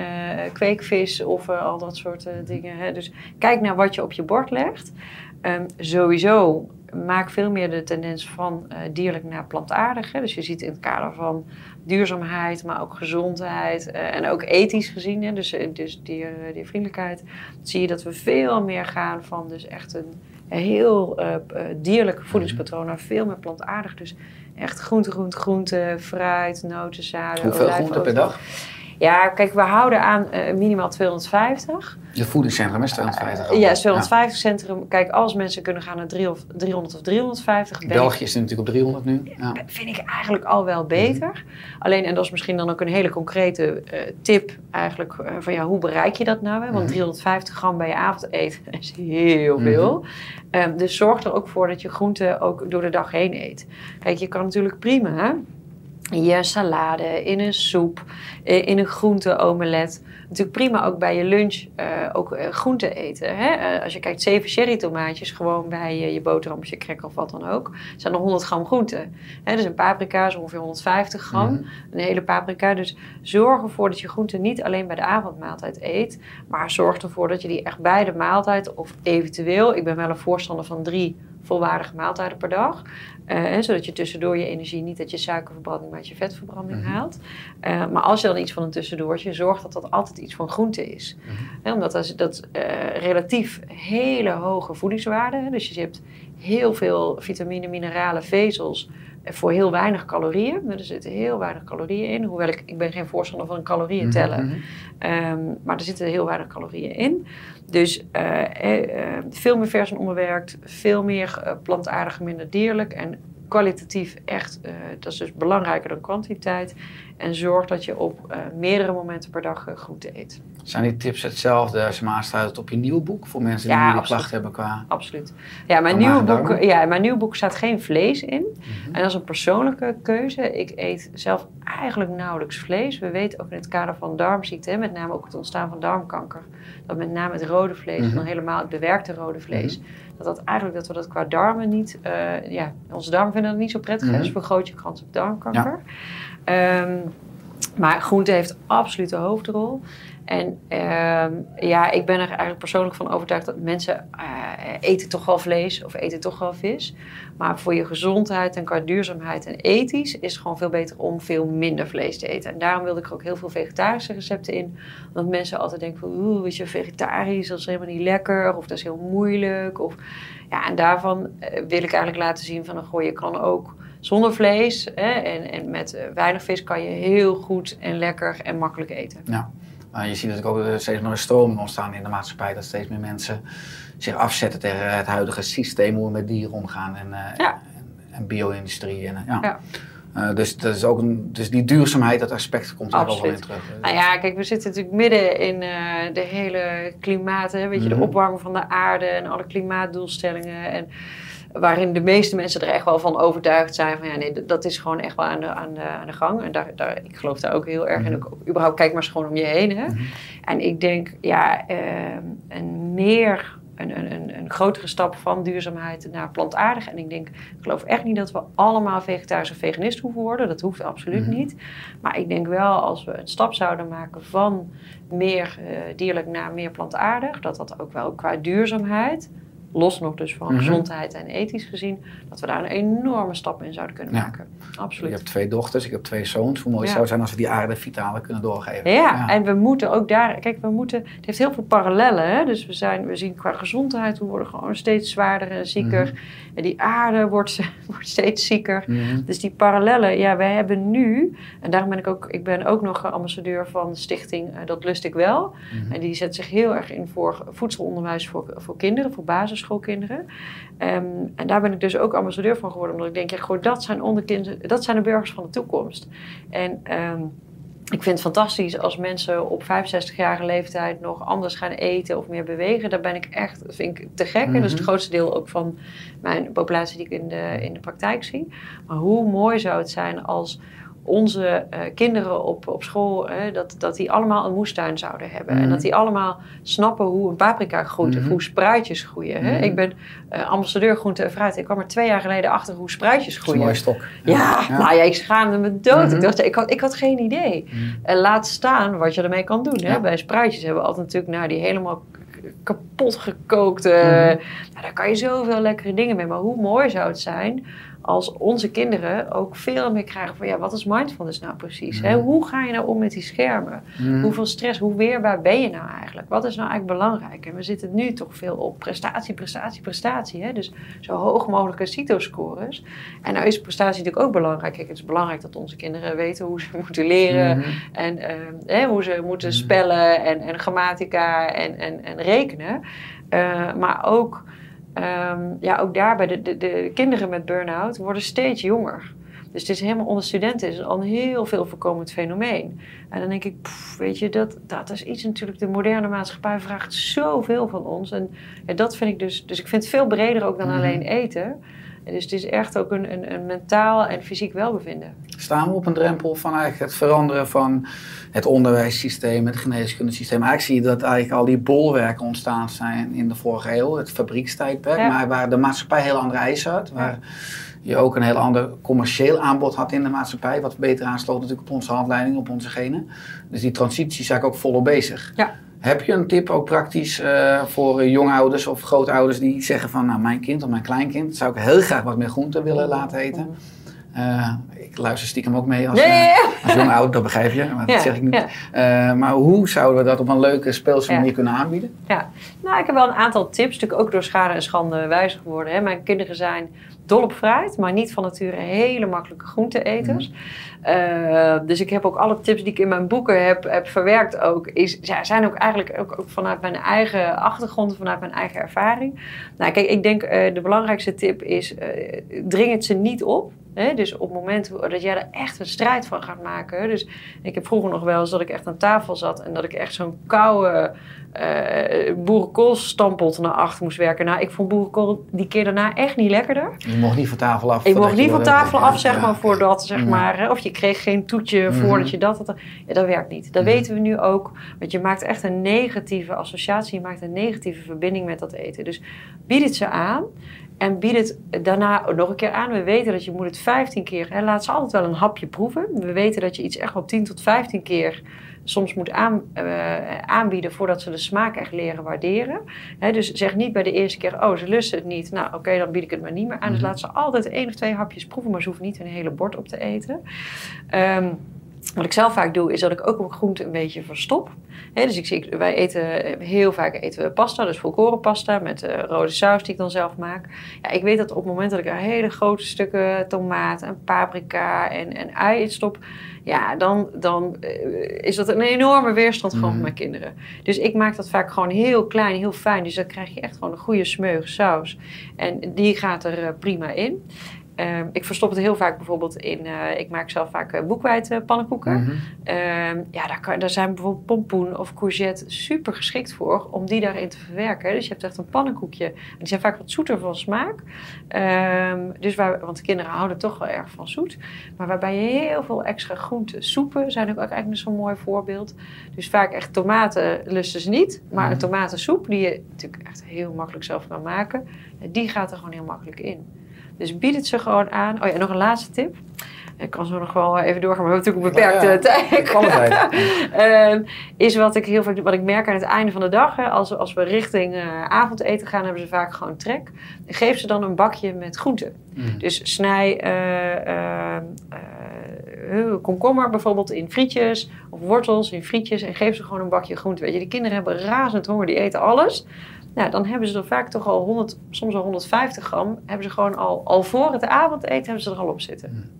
kweekvis of al dat soort dingen. Hè? Dus kijk naar wat je op je bord legt. Ehm, sowieso maak veel meer de tendens van eh, dierlijk naar plantaardig. Hè? Dus je ziet in het kader van duurzaamheid, maar ook gezondheid eh, en ook ethisch gezien, hè? dus, eh, dus dier, diervriendelijkheid, zie je dat we veel meer gaan van dus echt een heel eh, dierlijk voedingspatroon naar veel meer plantaardig. Dus echt groente, groente, groente, fruit, noten, zaden, Hoeveel groenten per dag? Ja, kijk, we houden aan eh, minimaal 250. Je voedingscentrum is 250. Ja, 250 centrum. Kijk, als mensen kunnen gaan naar 300 of 300 of 350. ben ik- België is natuurlijk op 300 nu. Ja. vind ik eigenlijk al wel beter. Alleen, en dat is misschien dan ook een hele concrete eh, tip eigenlijk eh, van ja, hoe bereik je dat nou? Hè? Want Mhm. 350 gram bij je avondeten is heel veel. Ehm, dus zorg er ook voor dat je groenten ook door de dag heen eet. Kijk, je kan natuurlijk prima hè, in je salade, in een soep, eh, in een groente-omelet. Natuurlijk prima ook bij je lunch eh, ook eh, groente eten. Hè? Als je kijkt, zeven cherry tomaatjes gewoon bij je, boterham, je of wat dan ook. zijn er 100 gram groente. Hè? Dus een paprika is ongeveer 150 gram. Mhm. Een hele paprika. Dus zorg ervoor dat je groenten niet alleen bij de avondmaaltijd eet. Maar zorg ervoor dat je die echt bij de maaltijd of eventueel... Ik ben wel een voorstander van drie volwaardige maaltijden per dag. Eh, zodat je tussendoor je energie niet uit je suikerverbranding, maar uit je vetverbranding Mhm. haalt. Eh, maar als je dan iets van een tussendoortje, zorg dat dat altijd iets van groente is. Mhm. Omdat dat, dat eh, relatief hele hoge voedingswaarden. hè, Dus je hebt heel veel vitamine, mineralen, vezels voor heel weinig calorieën. Er zitten heel weinig calorieën in. Hoewel ik, ik ben geen voorstander van calorieën tellen. Mhm. Ehm, maar er zitten heel weinig calorieën in. Dus eh, eh, eh, veel meer vers en onbewerkt, veel meer plantaardig, minder dierlijk. En kwalitatief echt, eh, dat is dus belangrijker dan kwantiteit. En zorg dat je op eh, meerdere momenten per dag eh, groente eet. Zijn die tips hetzelfde als je aansluit op je nieuwe boek? Voor mensen die Ja, klachten hebben qua... Absoluut. Ja, mijn, nieuwe boek, ja, mijn nieuwe boek staat geen vlees in. Mhm. En dat is een persoonlijke keuze. Ik eet zelf eigenlijk nauwelijks vlees. We weten ook in het kader van darmziekte, met name ook het ontstaan van darmkanker, dat met name het rode vlees, Mhm. en dan helemaal het bewerkte rode vlees, dat dat eigenlijk dat we dat qua darmen niet, eh, ja, onze darmen vinden dat niet zo prettig. hè, Mhm. Dus vergroot je kans op darmkanker. Ehm, maar groente heeft absoluut de hoofdrol. En ehm, ja, ik ben er eigenlijk persoonlijk van overtuigd dat mensen eh, eten toch wel vlees of eten toch wel vis. Maar voor je gezondheid en qua duurzaamheid en ethisch is het gewoon veel beter om veel minder vlees te eten. En daarom wilde ik er ook heel veel vegetarische recepten in. Omdat mensen altijd denken van, oeh, weet je, vegetarisch, is helemaal niet lekker. Of dat is heel moeilijk. Of, ja, en daarvan eh, wil ik eigenlijk laten zien van, goh, je kan ook zonder vlees hè, en, en met eh, weinig vis kan je heel goed en lekker en makkelijk eten. Ja. Maar je ziet dat ook eh, steeds meer een stroming ontstaan in de maatschappij. Dat steeds meer mensen zich afzetten tegen het huidige systeem hoe we met dieren omgaan. En, eh, Ja. en, en bio-industrie. En, eh, ja. Ja. Eh, dus, dat is ook een, dus die duurzaamheid, dat aspect komt er ook wel in terug. Nou ja, kijk, we zitten natuurlijk midden in eh, de hele klimaat, hè, weet je, Mhm. de opwarming van de aarde en alle klimaatdoelstellingen. En waarin de meeste mensen er echt wel van overtuigd zijn van ja, nee, dat- is gewoon echt wel aan de, aan de, aan de gang. En daar, daar, ik geloof daar ook heel erg in. Mhm. Ook, überhaupt kijk maar eens gewoon om je heen. Hè. Mhm. En ik denk, ja, ehm, een meer, een, een, grotere stap van duurzaamheid naar plantaardig. En ik denk, ik geloof echt niet dat we allemaal vegetarisch of veganist hoeven worden. Dat hoeft absoluut Mhm. niet. Maar ik denk wel, als we een stap zouden maken van meer eh, dierlijk naar meer plantaardig, dat dat ook wel qua duurzaamheid los nog dus van Mhm. gezondheid en ethisch gezien, dat we daar een enorme stap in zouden kunnen Ja. maken. Je Absoluut. hebt twee dochters, ik heb twee zoons. Hoe mooi Ja. zou het zijn als we die aarde vitaler kunnen doorgeven. Ja, en we moeten ook daar, kijk, we moeten, het heeft heel veel parallellen. Hè? Dus we, zijn, we zien qua gezondheid, we worden gewoon steeds zwaarder en zieker. Mhm. En die aarde wordt, wordt steeds zieker. Mhm. Dus die parallellen, ja, wij hebben nu, en daarom ben ik ook, ik ben ook nog ambassadeur van de stichting eh, Dat Lust Ik Wel. En die zet zich heel erg in voor voedselonderwijs voor, voor kinderen, voor basisschoolkinderen. Ehm, en daar ben ik dus ook ambassadeur van geworden, omdat ik denk, ja, gewoon, dat zijn onderkinderen, dat zijn de burgers van de toekomst. En ehm, ik vind het fantastisch als mensen op 65-jarige leeftijd nog anders gaan eten of meer bewegen. Daar ben ik echt, dat vind ik te gek. En dat is het Mhm. grootste deel ook van mijn populatie die ik in de, in de praktijk zie. Maar hoe mooi zou het zijn als onze eh, kinderen op, op school, hè, dat, dat die allemaal een moestuin zouden hebben. En Mhm. dat die allemaal snappen hoe een paprika groeit of Mhm. hoe spruitjes groeien. Hè? Mhm. Ik ben eh, ambassadeur groente en fruit. Ik kwam er twee jaar geleden achter hoe spruitjes Dat is een groeien. mooie stok. Ja, nou ja, ik schaamde me dood. Mhm. Ik dacht, ik had, ik had geen idee. Mhm. En laat staan wat je ermee kan doen. Hè? Ja. Bij spruitjes hebben we altijd natuurlijk nou, die helemaal kapot gekookte. Mhm. Nou, daar kan je zoveel lekkere dingen mee. Maar hoe mooi zou het zijn als onze kinderen ook veel meer krijgen van... ja, wat is mindfulness nou precies? Hè? Mhm. Hoe ga je nou om met die schermen? Mhm. Hoeveel stress, hoe weerbaar ben je nou eigenlijk? Wat is nou eigenlijk belangrijk? En we zitten nu toch veel op prestatie, prestatie, prestatie. Hè? Dus zo hoog mogelijke CITO-scores. En nou is prestatie natuurlijk ook belangrijk. Kijk, het is belangrijk dat onze kinderen weten hoe ze moeten leren. Mhm. En ehm, hè, hoe ze moeten Mhm. spellen en, en grammatica en, en, en rekenen. Eh, maar ook, ehm, ja, ook daarbij, de, de, de kinderen met burn-out worden steeds jonger. Dus het is helemaal onder studenten is al een heel veel voorkomend fenomeen. En dan denk ik, pff, weet je, dat, dat is iets natuurlijk, de moderne maatschappij vraagt zoveel van ons. En ja, dat vind ik dus, dus ik vind het veel breder ook dan Mhm. alleen eten. Dus het is echt ook een, een, een mentaal en fysiek welbevinden. Staan we op een drempel van eigenlijk het veranderen van het onderwijssysteem, het geneeskundesysteem. Eigenlijk zie je dat eigenlijk al die bolwerken ontstaan zijn in de vorige eeuw, het fabriekstijdperk, Ja. maar waar de maatschappij heel andere eisen had, waar je ook een heel ander commercieel aanbod had in de maatschappij, wat beter aansloot natuurlijk op onze handleiding, op onze genen. Dus die transitie is eigenlijk ook volop bezig. Ja. Heb je een tip ook praktisch eh, voor jongouders of grootouders die zeggen van nou mijn kind of mijn kleinkind zou ik heel graag wat meer groente willen laten eten? Eh, ik luister stiekem ook mee als, ja, eh, als jong oud, dat begrijp je, maar dat zeg ik niet. ja. Maar hoe zouden we dat op een leuke, speelse Ja. manier kunnen aanbieden? Ja, nou, ik heb wel een aantal tips, natuurlijk ook door schade en schande wijzer geworden. Hè. Mijn kinderen zijn dol op fruit, maar niet van nature hele makkelijke groenteeters. Eh, dus ik heb ook alle tips die ik in mijn boeken heb, heb verwerkt ook, is, ja, zijn ook eigenlijk ook, ook vanuit mijn eigen achtergrond, vanuit mijn eigen ervaring. Nou, kijk, ik denk eh, de belangrijkste tip is, eh, dring het ze niet op. Hè? Dus op het moment dat jij er echt een strijd van gaat maken. Dus ik heb vroeger nog wel eens dat ik echt aan tafel zat en dat ik echt zo'n koude eh boerenkoolstampot naar achter moest werken. Nou, ik vond boerenkool die keer daarna echt niet lekkerder. Je mocht niet van tafel af. Ik mocht niet van tafel af, zeg maar, voordat, zeg Ja. maar, hè, of je kreeg geen toetje Mhm. voordat je dat had. Ja, dat werkt niet. Dat Mhm. weten we nu ook. Want je maakt echt een negatieve associatie, je maakt een negatieve verbinding met dat eten. Dus bied het ze aan. En bied het daarna nog een keer aan. We weten dat je moet het 15 keer... Hè, laat ze altijd wel een hapje proeven. We weten dat je iets echt wel 10 tot 15 keer soms moet aan, eh, aanbieden... voordat ze de smaak echt leren waarderen. Hè, dus zeg niet bij de eerste keer... oh, ze lusten het niet. Nou, oké, dan bied ik het maar niet meer aan. Dus Mhm. laat ze altijd één of twee hapjes proeven... maar ze hoeven niet een hele bord op te eten. Ehm, wat ik zelf vaak doe, is dat ik ook op groente een beetje verstop. Dus ik zie, wij eten heel vaak eten we pasta, dus volkoren pasta met eh, rode saus die ik dan zelf maak. Ja, ik weet dat op het moment dat ik er hele grote stukken tomaat en paprika en, en ui in stop, ja, dan, dan eh, is dat een enorme weerstand gewoon Mhm. voor mijn kinderen. Dus ik maak dat vaak gewoon heel klein, heel fijn. Dus dan krijg je echt gewoon een goede smeuige saus. En die gaat er eh, prima in. Ehm, ik verstop het heel vaak bijvoorbeeld in, eh, ik maak zelf vaak uh, boekwijdpannenkoeken. Mhm. Ehm, ja, daar, kan, daar zijn bijvoorbeeld pompoen of courgette super geschikt voor om die daarin te verwerken. Dus je hebt echt een pannenkoekje. En die zijn vaak wat zoeter van smaak. Ehm, dus waar, want de kinderen houden toch wel erg van zoet. Maar waarbij je heel veel extra groenten, soepen zijn ook eigenlijk zo'n mooi voorbeeld. Dus vaak echt tomaten lusten ze niet. Maar een Mhm. tomatensoep, die je natuurlijk echt heel makkelijk zelf kan maken, die gaat er gewoon heel makkelijk in. Dus bied het ze gewoon aan. Oh ja, nog een laatste tip. ik kan zo nog wel even doorgaan, maar we hebben natuurlijk een beperkte Ja, tijd. kwaliteit. Ehm, is wat ik heel vaak wat ik merk aan het einde van de dag, hè, als, als we richting eh, avondeten gaan, hebben ze vaak gewoon trek. Geef ze dan een bakje met groenten. Mm. Dus snij eh, eh, komkommer bijvoorbeeld in frietjes of wortels in frietjes en geef ze gewoon een bakje groente. Weet je, die kinderen hebben razend honger, die eten alles. Nou, dan hebben ze er vaak toch al 100, soms al 150 gram, hebben ze gewoon al, al voor het avondeten hebben ze er al op zitten.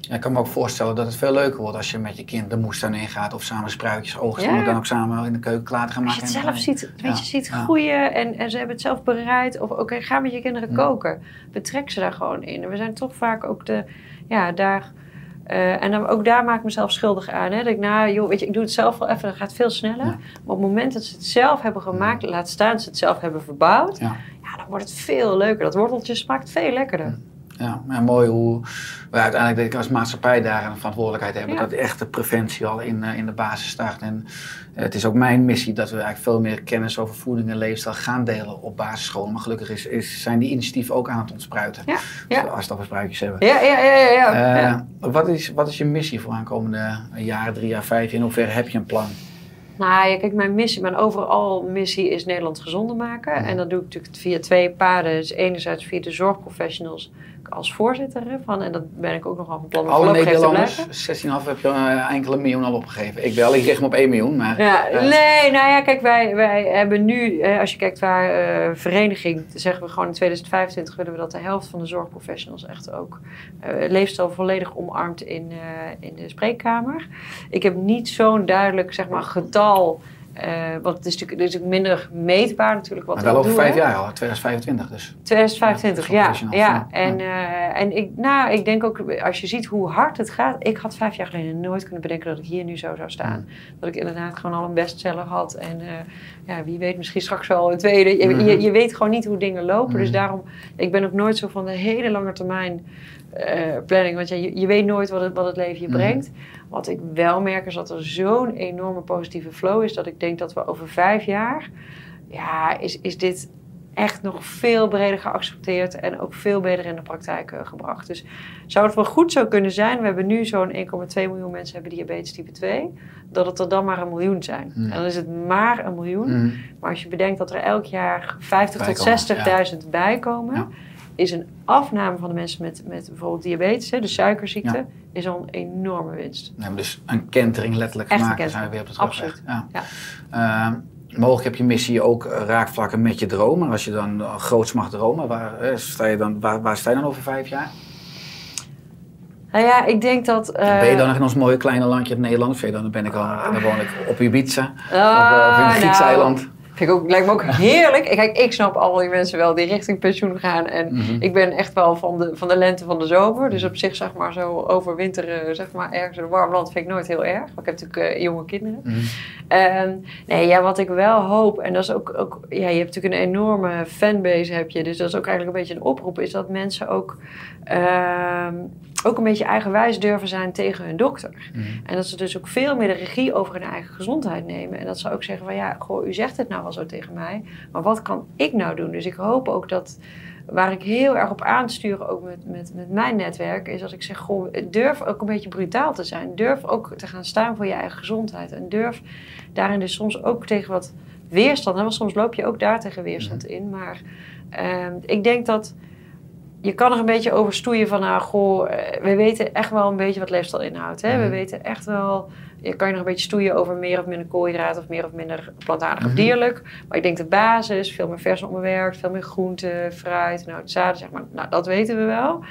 Ja, ik kan me ook voorstellen dat het veel leuker wordt als je met je kind de moestuin ingaat of samen spruitjes oogst. Ja. Om het dan ook samen in de keuken klaar te gaan Als je maken. het zelf ziet, weet Ja, je, ziet groeien en, en ze hebben het zelf bereid. Of oké, ga met je kinderen Ja. koken. Betrek ze daar gewoon in. En we zijn toch vaak ook de, ja, daar... eh, en dan, ook daar maak ik mezelf schuldig aan. Hè? Dat ik, nou, joh, weet je, ik doe het zelf wel even, dat gaat veel sneller. Ja. Maar op het moment dat ze het zelf hebben gemaakt, laat staan ze het zelf hebben verbouwd, Ja. ja, dan wordt het veel leuker. Dat worteltje smaakt veel lekkerder. Ja, maar mooi hoe we uiteindelijk denk ik als maatschappij daar een verantwoordelijkheid hebben. Ja. Dat echte preventie al in, eh, in de basis start. En eh, het is ook mijn missie dat we eigenlijk veel meer kennis over voeding en leefstijl gaan delen op basisscholen. Maar gelukkig is, is, zijn die initiatieven ook aan het ontspruiten. Ja, ja. Als we spruitjes hebben. Ja, ja, ja, ja. ja. Eh, Ja. wat, is, wat is je missie voor aankomende jaar, drie jaar, vijf jaar? In hoeverre heb je een plan? Nou ja, kijk, mijn missie, mijn overal missie is Nederland gezonder maken. En dat doe ik natuurlijk via twee paden. Dus enerzijds via de zorgprofessionals als voorzitter ervan. En dat ben ik ook nog al van plan om Alle Nederlanders, blijven. 16,5 heb je eh, enkele miljoen al opgegeven. Ik wel, ik richt me op 1 miljoen. Maar, Ja, eh, nee, nou ja, kijk, wij, wij hebben nu, eh, als je kijkt waar eh, vereniging, zeggen we gewoon in 2025 willen we dat de helft van de zorgprofessionals echt ook leefstijl volledig omarmt in, in de spreekkamer. Ik heb niet zo'n duidelijk, zeg maar, getal, eh, want het is natuurlijk, het is natuurlijk minder meetbaar natuurlijk wat maar we wel over doen, vijf jaar al, 2025 dus. 2025, Ja, ja. professionals, ja. ja. En, eh, en ik, nou, ik denk ook, als je ziet hoe hard het gaat. Ik had vijf jaar geleden nooit kunnen bedenken dat ik hier nu zo zou staan. Dat ik inderdaad gewoon al een bestseller had. En eh, ja, wie weet misschien straks wel een tweede. Je, Mhm. je, je weet gewoon niet hoe dingen lopen. Dus Mhm. daarom, ik ben ook nooit zo van de hele lange termijn planning. Want ja, je, je weet nooit wat het, wat het leven je Mhm. brengt. Wat ik wel merk is dat er zo'n enorme positieve flow is. Dat ik denk dat we over vijf jaar, ja, is, is dit echt nog veel breder geaccepteerd en ook veel beter in de praktijk eh, gebracht. Dus zou het wel goed zo kunnen zijn, we hebben nu zo'n 1,2 miljoen mensen hebben diabetes type 2, dat het er dan maar een miljoen zijn. Hmm. En dan is het maar een miljoen. Mm. Maar als je bedenkt dat er elk jaar 50 tot Bijkomen, 60.000 bijkomen, Ja. Is een afname van de mensen met, met bijvoorbeeld diabetes, hè, de suikerziekte, Ja. is al een enorme winst. We hebben dus een kentering letterlijk Echt. Dan zijn we kentering, weer op de terugweg. absoluut. Ja. Ehm, mogelijk heb je missie ook eh, raakvlakken met je dromen. Als je dan uh, groots mag dromen, waar, eh, sta je dan, waar, waar sta je dan over vijf jaar? Nou ja, ik denk dat... eh, ben je dan nog in ons mooie kleine landje het Nederland? Of ben je dan, ben ik al, dan woon ik op Ibiza. of, ah, eh, of in een Grieks nou, eiland. Vind ik ook, lijkt me ook heerlijk. Kijk, ik snap al die mensen wel die richting pensioen gaan. En Mhm. ik ben echt wel van de, van de lente van de zomer. Dus op zich, zeg maar, zo overwinteren, zeg maar, ergens in een warm land vind ik nooit heel erg. Want ik heb natuurlijk eh, jonge kinderen. Ehm, nee, ja, wat ik wel hoop, en dat is ook, ook ja, je hebt natuurlijk een enorme fanbase, heb je, dus dat is ook eigenlijk een beetje een oproep, is dat mensen ook, ehm, ook een beetje eigenwijs durven zijn tegen hun dokter. Mhm. En dat ze dus ook veel meer de regie over hun eigen gezondheid nemen. En dat ze ook zeggen van ja, goh, u zegt het nou wel zo tegen mij, maar wat kan ik nou doen? Dus ik hoop ook dat, waar ik heel erg op aanstuur, ook met, met, met mijn netwerk, is dat ik zeg, goh, durf ook een beetje brutaal te zijn. Durf ook te gaan staan voor je eigen gezondheid. En durf daarin dus soms ook tegen wat weerstand. Hè? Want soms loop je ook daar tegen weerstand in. Maar ehm, ik denk dat je kan er een beetje over stoeien van, nou, goh, eh, we weten echt wel een beetje wat leefstijl inhoudt. Hè? We Mhm. weten echt wel, je kan je nog een beetje stoeien over meer of minder koolhydraten of meer of minder plantaardig of Mhm. dierlijk. Maar ik denk de basis, veel meer vers onbewerkt, veel meer groente, fruit, nou, zaden, zeg maar, nou, dat weten we wel.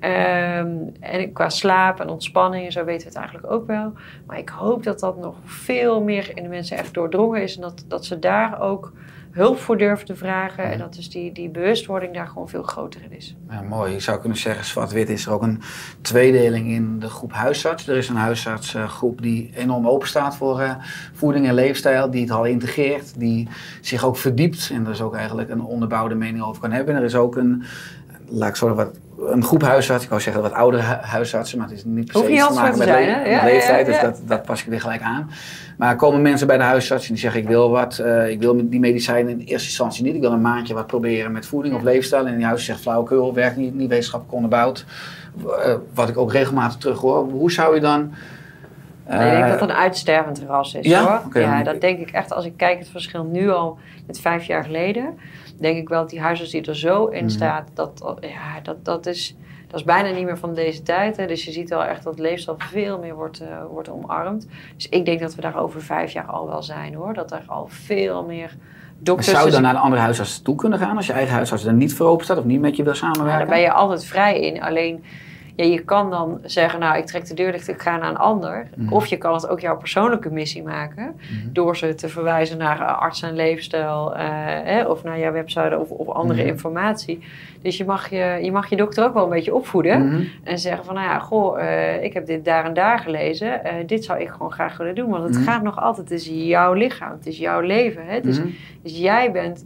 Ehm, en qua slaap en ontspanning en zo weten we het eigenlijk ook wel. Maar ik hoop dat dat nog veel meer in de mensen echt doordrongen is. En dat, dat ze daar ook hulp voor durven te vragen. En dat dus die, die bewustwording daar gewoon veel groter in is. Ja, mooi. Je zou kunnen zeggen, zwart-wit is er ook een tweedeling in de groep huisarts. Er is een huisartsgroep die enorm open staat voor eh, voeding en leefstijl, die het al integreert, die zich ook verdiept en er is ook eigenlijk een onderbouwde mening over kan hebben. En er is ook een, laat ik zo wat, een groep huisartsen, ik wou zeggen wat oudere hu- huisartsen, maar het is niet per se iets te maken met, zijn, le- hè? met Ja, ja, leeftijd, ja. dus dat, dat pas ik weer gelijk aan. Maar komen mensen bij de huisarts en die zeggen ik wil wat, eh, ik wil die medicijnen in eerste instantie niet, ik wil een maandje wat proberen met voeding of leefstijl en die huisarts zegt flauwekul, werkt niet, niet wetenschappelijk onderbouwd. Eh, wat ik ook regelmatig terug hoor. Hoe zou je dan... Nee, ik denk dat het een uitstervend ras is ja? hoor. Ja, dat denk ik echt. Als ik kijk het verschil nu al met vijf jaar geleden, denk ik wel dat die huisarts die er zo in Mhm. staat, dat, ja, dat, dat, is, dat is bijna niet meer van deze tijd. Hè. Dus je ziet wel echt dat leefstijl veel meer wordt, eh, wordt omarmd. Dus ik denk dat we daar over vijf jaar al wel zijn hoor. Dat er al veel meer Maar dokters... zou je dan naar een andere huisarts toe kunnen gaan als je eigen huisarts er niet voor open staat of niet met je wil Ja, samenwerken? daar ben je altijd vrij in. Alleen, ja, je kan dan zeggen, nou, ik trek de deur dicht, ik ga naar een ander. Mhm. Of je kan het ook jouw persoonlijke missie maken. Mhm. Door ze te verwijzen naar eh, arts en leefstijl. eh, of naar jouw website of, of andere Mhm. informatie. Dus je mag je, je mag je dokter ook wel een beetje opvoeden. En zeggen van, nou ja, goh, eh, ik heb dit daar en daar gelezen. dit zou ik gewoon graag willen doen. Want het gaat nog altijd, het is jouw lichaam. Het is jouw leven. Hè? Mhm. Dus jij bent,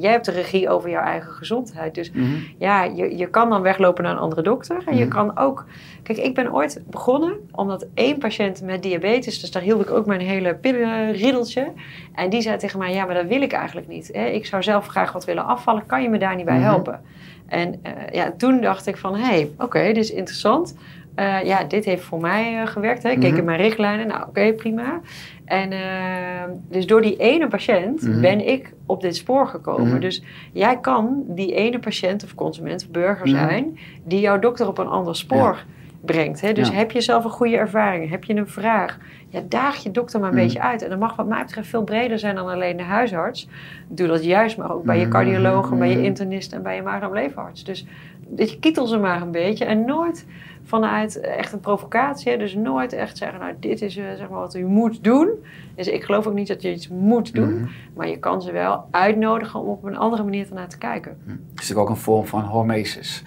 jij hebt de regie over jouw eigen gezondheid. Dus ja, je, je kan dan weglopen naar een andere dokter. En je Mhm. kan ook... Kijk, ik ben ooit begonnen omdat één patiënt met diabetes... dus daar hield ik ook mijn hele pillenriedeltje. En die zei tegen mij, ja, maar dat wil ik eigenlijk niet. Hè? Ik zou zelf graag wat willen afvallen. Kan je me daar niet bij Mhm. helpen? En eh, ja, toen dacht ik van, hé, hey, oké, dit is interessant. Eh, ja, dit heeft voor mij eh, gewerkt. Hè? Ik keek Mhm. in mijn richtlijnen. Nou, oké, prima. En eh, dus door die ene patiënt Mhm. ben ik op dit spoor gekomen. Mhm. Dus jij kan die ene patiënt of consument of burger zijn... die jouw dokter op een ander spoor brengt. Hè? Dus Ja. heb je zelf een goede ervaring? Heb je een vraag? Ja, daag je dokter maar een beetje uit. En dat mag wat mij betreft veel breder zijn dan alleen de huisarts. Doe dat juist, maar ook bij je cardioloog... en bij je internist en bij je maag-darm-leverarts. Dus dat je kietel ze maar een beetje. En nooit vanuit echt een provocatie. Dus nooit echt zeggen, nou dit is eh, zeg maar wat u moet doen. Dus ik geloof ook niet dat je iets moet doen. Mhm. Maar je kan ze wel uitnodigen om op een andere manier ernaar te kijken. Het is natuurlijk ook een vorm van hormesis.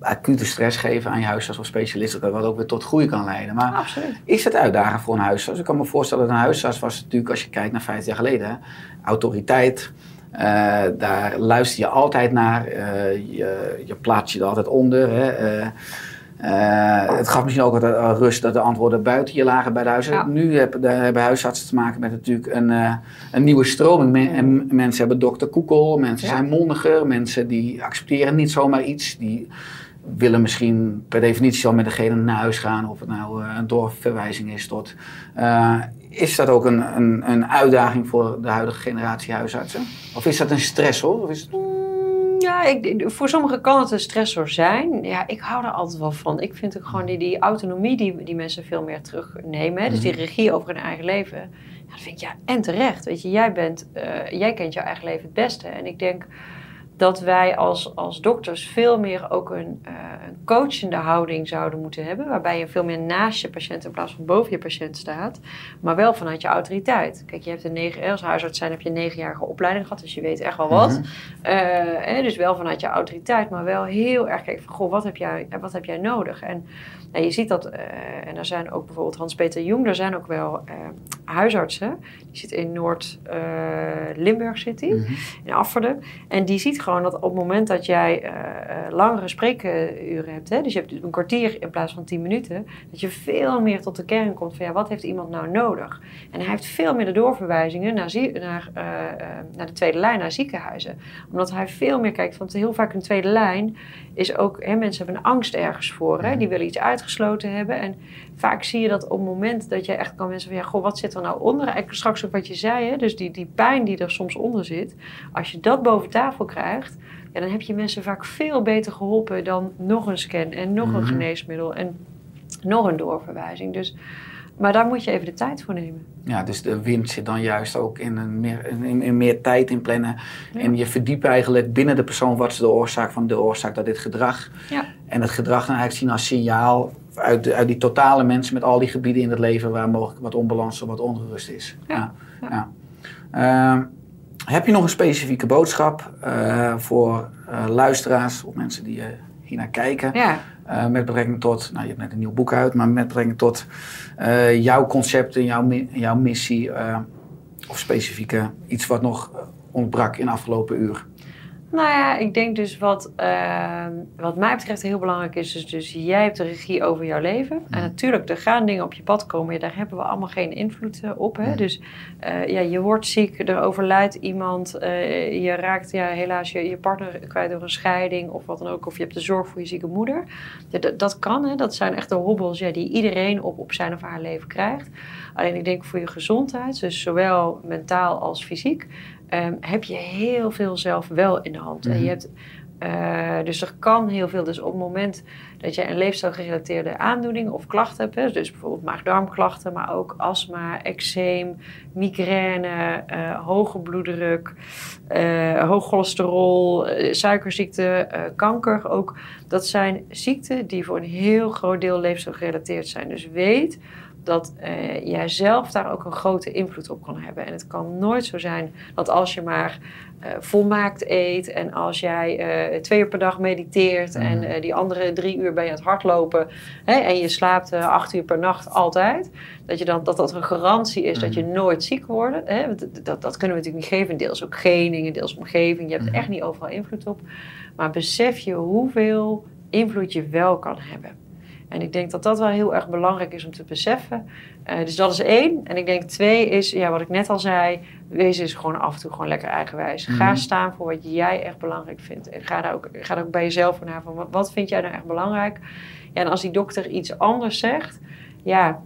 Acute stress geven aan je huisarts of specialist, dat wat ook weer tot groei kan leiden. Maar Absoluut. is het uitdagend voor een huisarts? Ik kan me voorstellen dat een huisarts was natuurlijk, als je kijkt naar 50 jaar geleden, hè, autoriteit. Eh, daar luister je altijd naar. eh, je, je plaatst je er altijd onder. Hè, eh, eh, het gaf misschien ook altijd eh, rust dat de antwoorden buiten je lagen bij de huisarts. Ja. Nu hebben, de- hebben huisartsen te maken met natuurlijk een, eh, een nieuwe stroming. Men- en mensen hebben dokter Koekel, mensen Ja. zijn mondiger, mensen die accepteren niet zomaar iets. Die willen misschien per definitie al met degene naar huis gaan, of het nou een doorverwijzing is tot. is dat ook een, een, een uitdaging voor de huidige generatie huisartsen? Of is dat een stressor? Of is het... Ja, ik, voor sommigen kan het een stressor zijn. Ja, ik hou er altijd wel van. Ik vind ook gewoon die, die autonomie die, die mensen veel meer terugnemen. Hè? Dus die regie over hun eigen leven. Ja, dat vind ik ja, en terecht. Weet je, jij, bent, eh, jij kent jouw eigen leven het beste. En ik denk dat wij als, als dokters veel meer ook een, eh, een coachende houding zouden moeten hebben. Waarbij je veel meer naast je patiënt in plaats van boven je patiënt staat. Maar wel vanuit je autoriteit. Kijk, je hebt een negen, als huisarts zijn heb je een negenjarige opleiding gehad. Dus je weet echt wel wat. Mhm. Eh, hè, dus wel vanuit je autoriteit, maar wel heel erg kijken van, goh, wat heb jij, eh, wat heb jij nodig? En nou, je ziet dat, eh, en er zijn ook bijvoorbeeld Hans-Peter Jong, er zijn ook wel eh, huisartsen. Die zit in Noord-Limburg, zit die, Mhm. in Afferden. En die ziet gewoon dat op het moment dat jij eh, eh, langere spreekuren hebt, hè, dus je hebt een kwartier in plaats van tien minuten, dat je veel meer tot de kern komt van, ja, wat heeft iemand nou nodig? En hij heeft veel meer de doorverwijzingen naar, zie- naar, eh, eh, naar de tweede lijn, naar ziekenhuizen omdat hij veel meer kijkt, want heel vaak een tweede lijn is ook, hè, mensen hebben een angst ergens voor, hè, die willen iets uitgesloten hebben. En vaak zie je dat op het moment dat jij echt kan mensen van, ja, goh, wat zit er nou onder? Eigenlijk straks ook wat je zei, hè, dus die, die pijn die er soms onder zit, als je dat boven tafel krijgt, ja, dan heb je mensen vaak veel beter geholpen dan nog een scan en nog een Mhm. geneesmiddel en nog een doorverwijzing. Dus, maar daar moet je even de tijd voor nemen. Ja, dus de winst zit dan juist ook in, een meer, in, in meer tijd in plannen. Ja. En je verdiept eigenlijk binnen de persoon wat is de oorzaak van de oorzaak dat dit gedrag. Ja. En het gedrag dan eigenlijk zien als signaal uit, de- uit die totale mensen met al die gebieden in het leven waar mogelijk wat onbalans of wat onrust is. Ja. ja. Ehm, heb je nog een specifieke boodschap eh, voor eh, luisteraars of mensen die eh, hiernaar kijken? Ja, Eh, met betrekking tot, nou je hebt net een nieuw boek uit, maar met betrekking tot eh, jouw concept en jouw, jouw missie. eh, of specifieke iets wat nog ontbrak in de afgelopen uur. Nou ja, ik denk dus wat, ehm, wat mij betreft heel belangrijk is, is dus jij hebt de regie over jouw leven. En natuurlijk, er gaan dingen op je pad komen, daar hebben we allemaal geen invloed eh, op. Hè? Dus eh, ja, je wordt ziek, er overlijdt iemand, eh, je raakt ja, helaas je, je partner kwijt door een scheiding of wat dan ook, of je hebt de zorg voor je zieke moeder. Ja, dat kan, hè? dat zijn echt de hobbels ja, die iedereen op, op zijn of haar leven krijgt. Alleen ik denk voor je gezondheid, dus zowel mentaal als fysiek, ehm, heb je heel veel zelf wel in de hand. En Mhm. je hebt, eh, dus er kan heel veel. Dus op het moment dat je een leefstijlgerelateerde aandoening of klachten hebt, hè, dus bijvoorbeeld maag-darmklachten, maar ook astma, eczeem, migraine, eh, hoge bloeddruk, eh, hoog cholesterol, suikerziekte, kanker ook. Dat zijn ziekten die voor een heel groot deel leefstijlgerelateerd zijn. Dus weet dat eh, jij zelf daar ook een grote invloed op kan hebben. En het kan nooit zo zijn dat als je maar eh, volmaakt eet en als jij eh, twee uur per dag mediteert en eh, die andere drie uur ben je aan het hardlopen hè, en je slaapt acht uur per nacht altijd, dat je dan, dat, dat een garantie is dat je nooit ziek wordt. Hè? Dat, dat, dat kunnen we natuurlijk niet geven. Deels ook geningen, deels omgeving. Je hebt er echt niet overal invloed op. Maar besef je hoeveel invloed je wel kan hebben. En ik denk dat dat wel heel erg belangrijk is om te beseffen. Eh, dus dat is één. En ik denk twee is, ja, wat ik net al zei, wees eens gewoon af en toe gewoon lekker eigenwijs. Ga Mhm. staan voor wat jij echt belangrijk vindt. En ga daar ook, ga daar ook bij jezelf voor na van, wat, wat vind jij nou echt belangrijk? Ja, en als die dokter iets anders zegt, ja,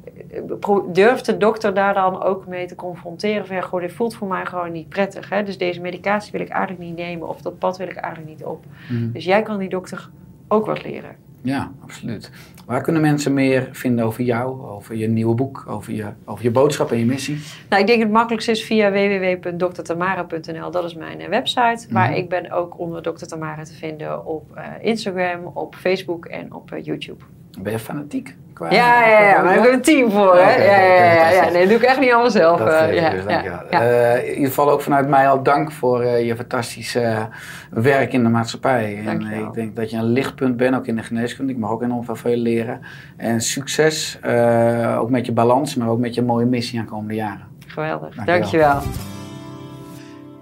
eh, durft de dokter daar dan ook mee te confronteren? Van ja, goh, dit voelt voor mij gewoon niet prettig. Hè? Dus deze medicatie wil ik eigenlijk niet nemen of dat pad wil ik eigenlijk niet op. Mhm. Dus jij kan die dokter ook wat leren. Ja, absoluut. Waar kunnen mensen meer vinden over jou, over je nieuwe boek, over je, over je boodschap en je missie? Nou, ik denk het makkelijkste is via www.drtamara.nl. Dat is mijn eh, website. Maar Mhm. ik ben ook onder Dr. Tamara te vinden op eh, Instagram, op Facebook en op eh, YouTube. Ben je fanatiek? Qua, Ja, ja, ja, maar daar heb ik een team voor. Hè? Ja, ja, ja, ja. Nee, dat doe ik echt niet allemaal zelf. Dat ik ja, dus, ja. Eh, in ieder geval ook vanuit mij al dank voor je fantastische werk in de maatschappij. En ik denk dat je een lichtpunt bent, ook in de geneeskunde. Ik mag ook enorm veel leren. En succes, ook met je balans, maar ook met je mooie missie aan komende jaren. Geweldig. Dankjewel. Dankjewel.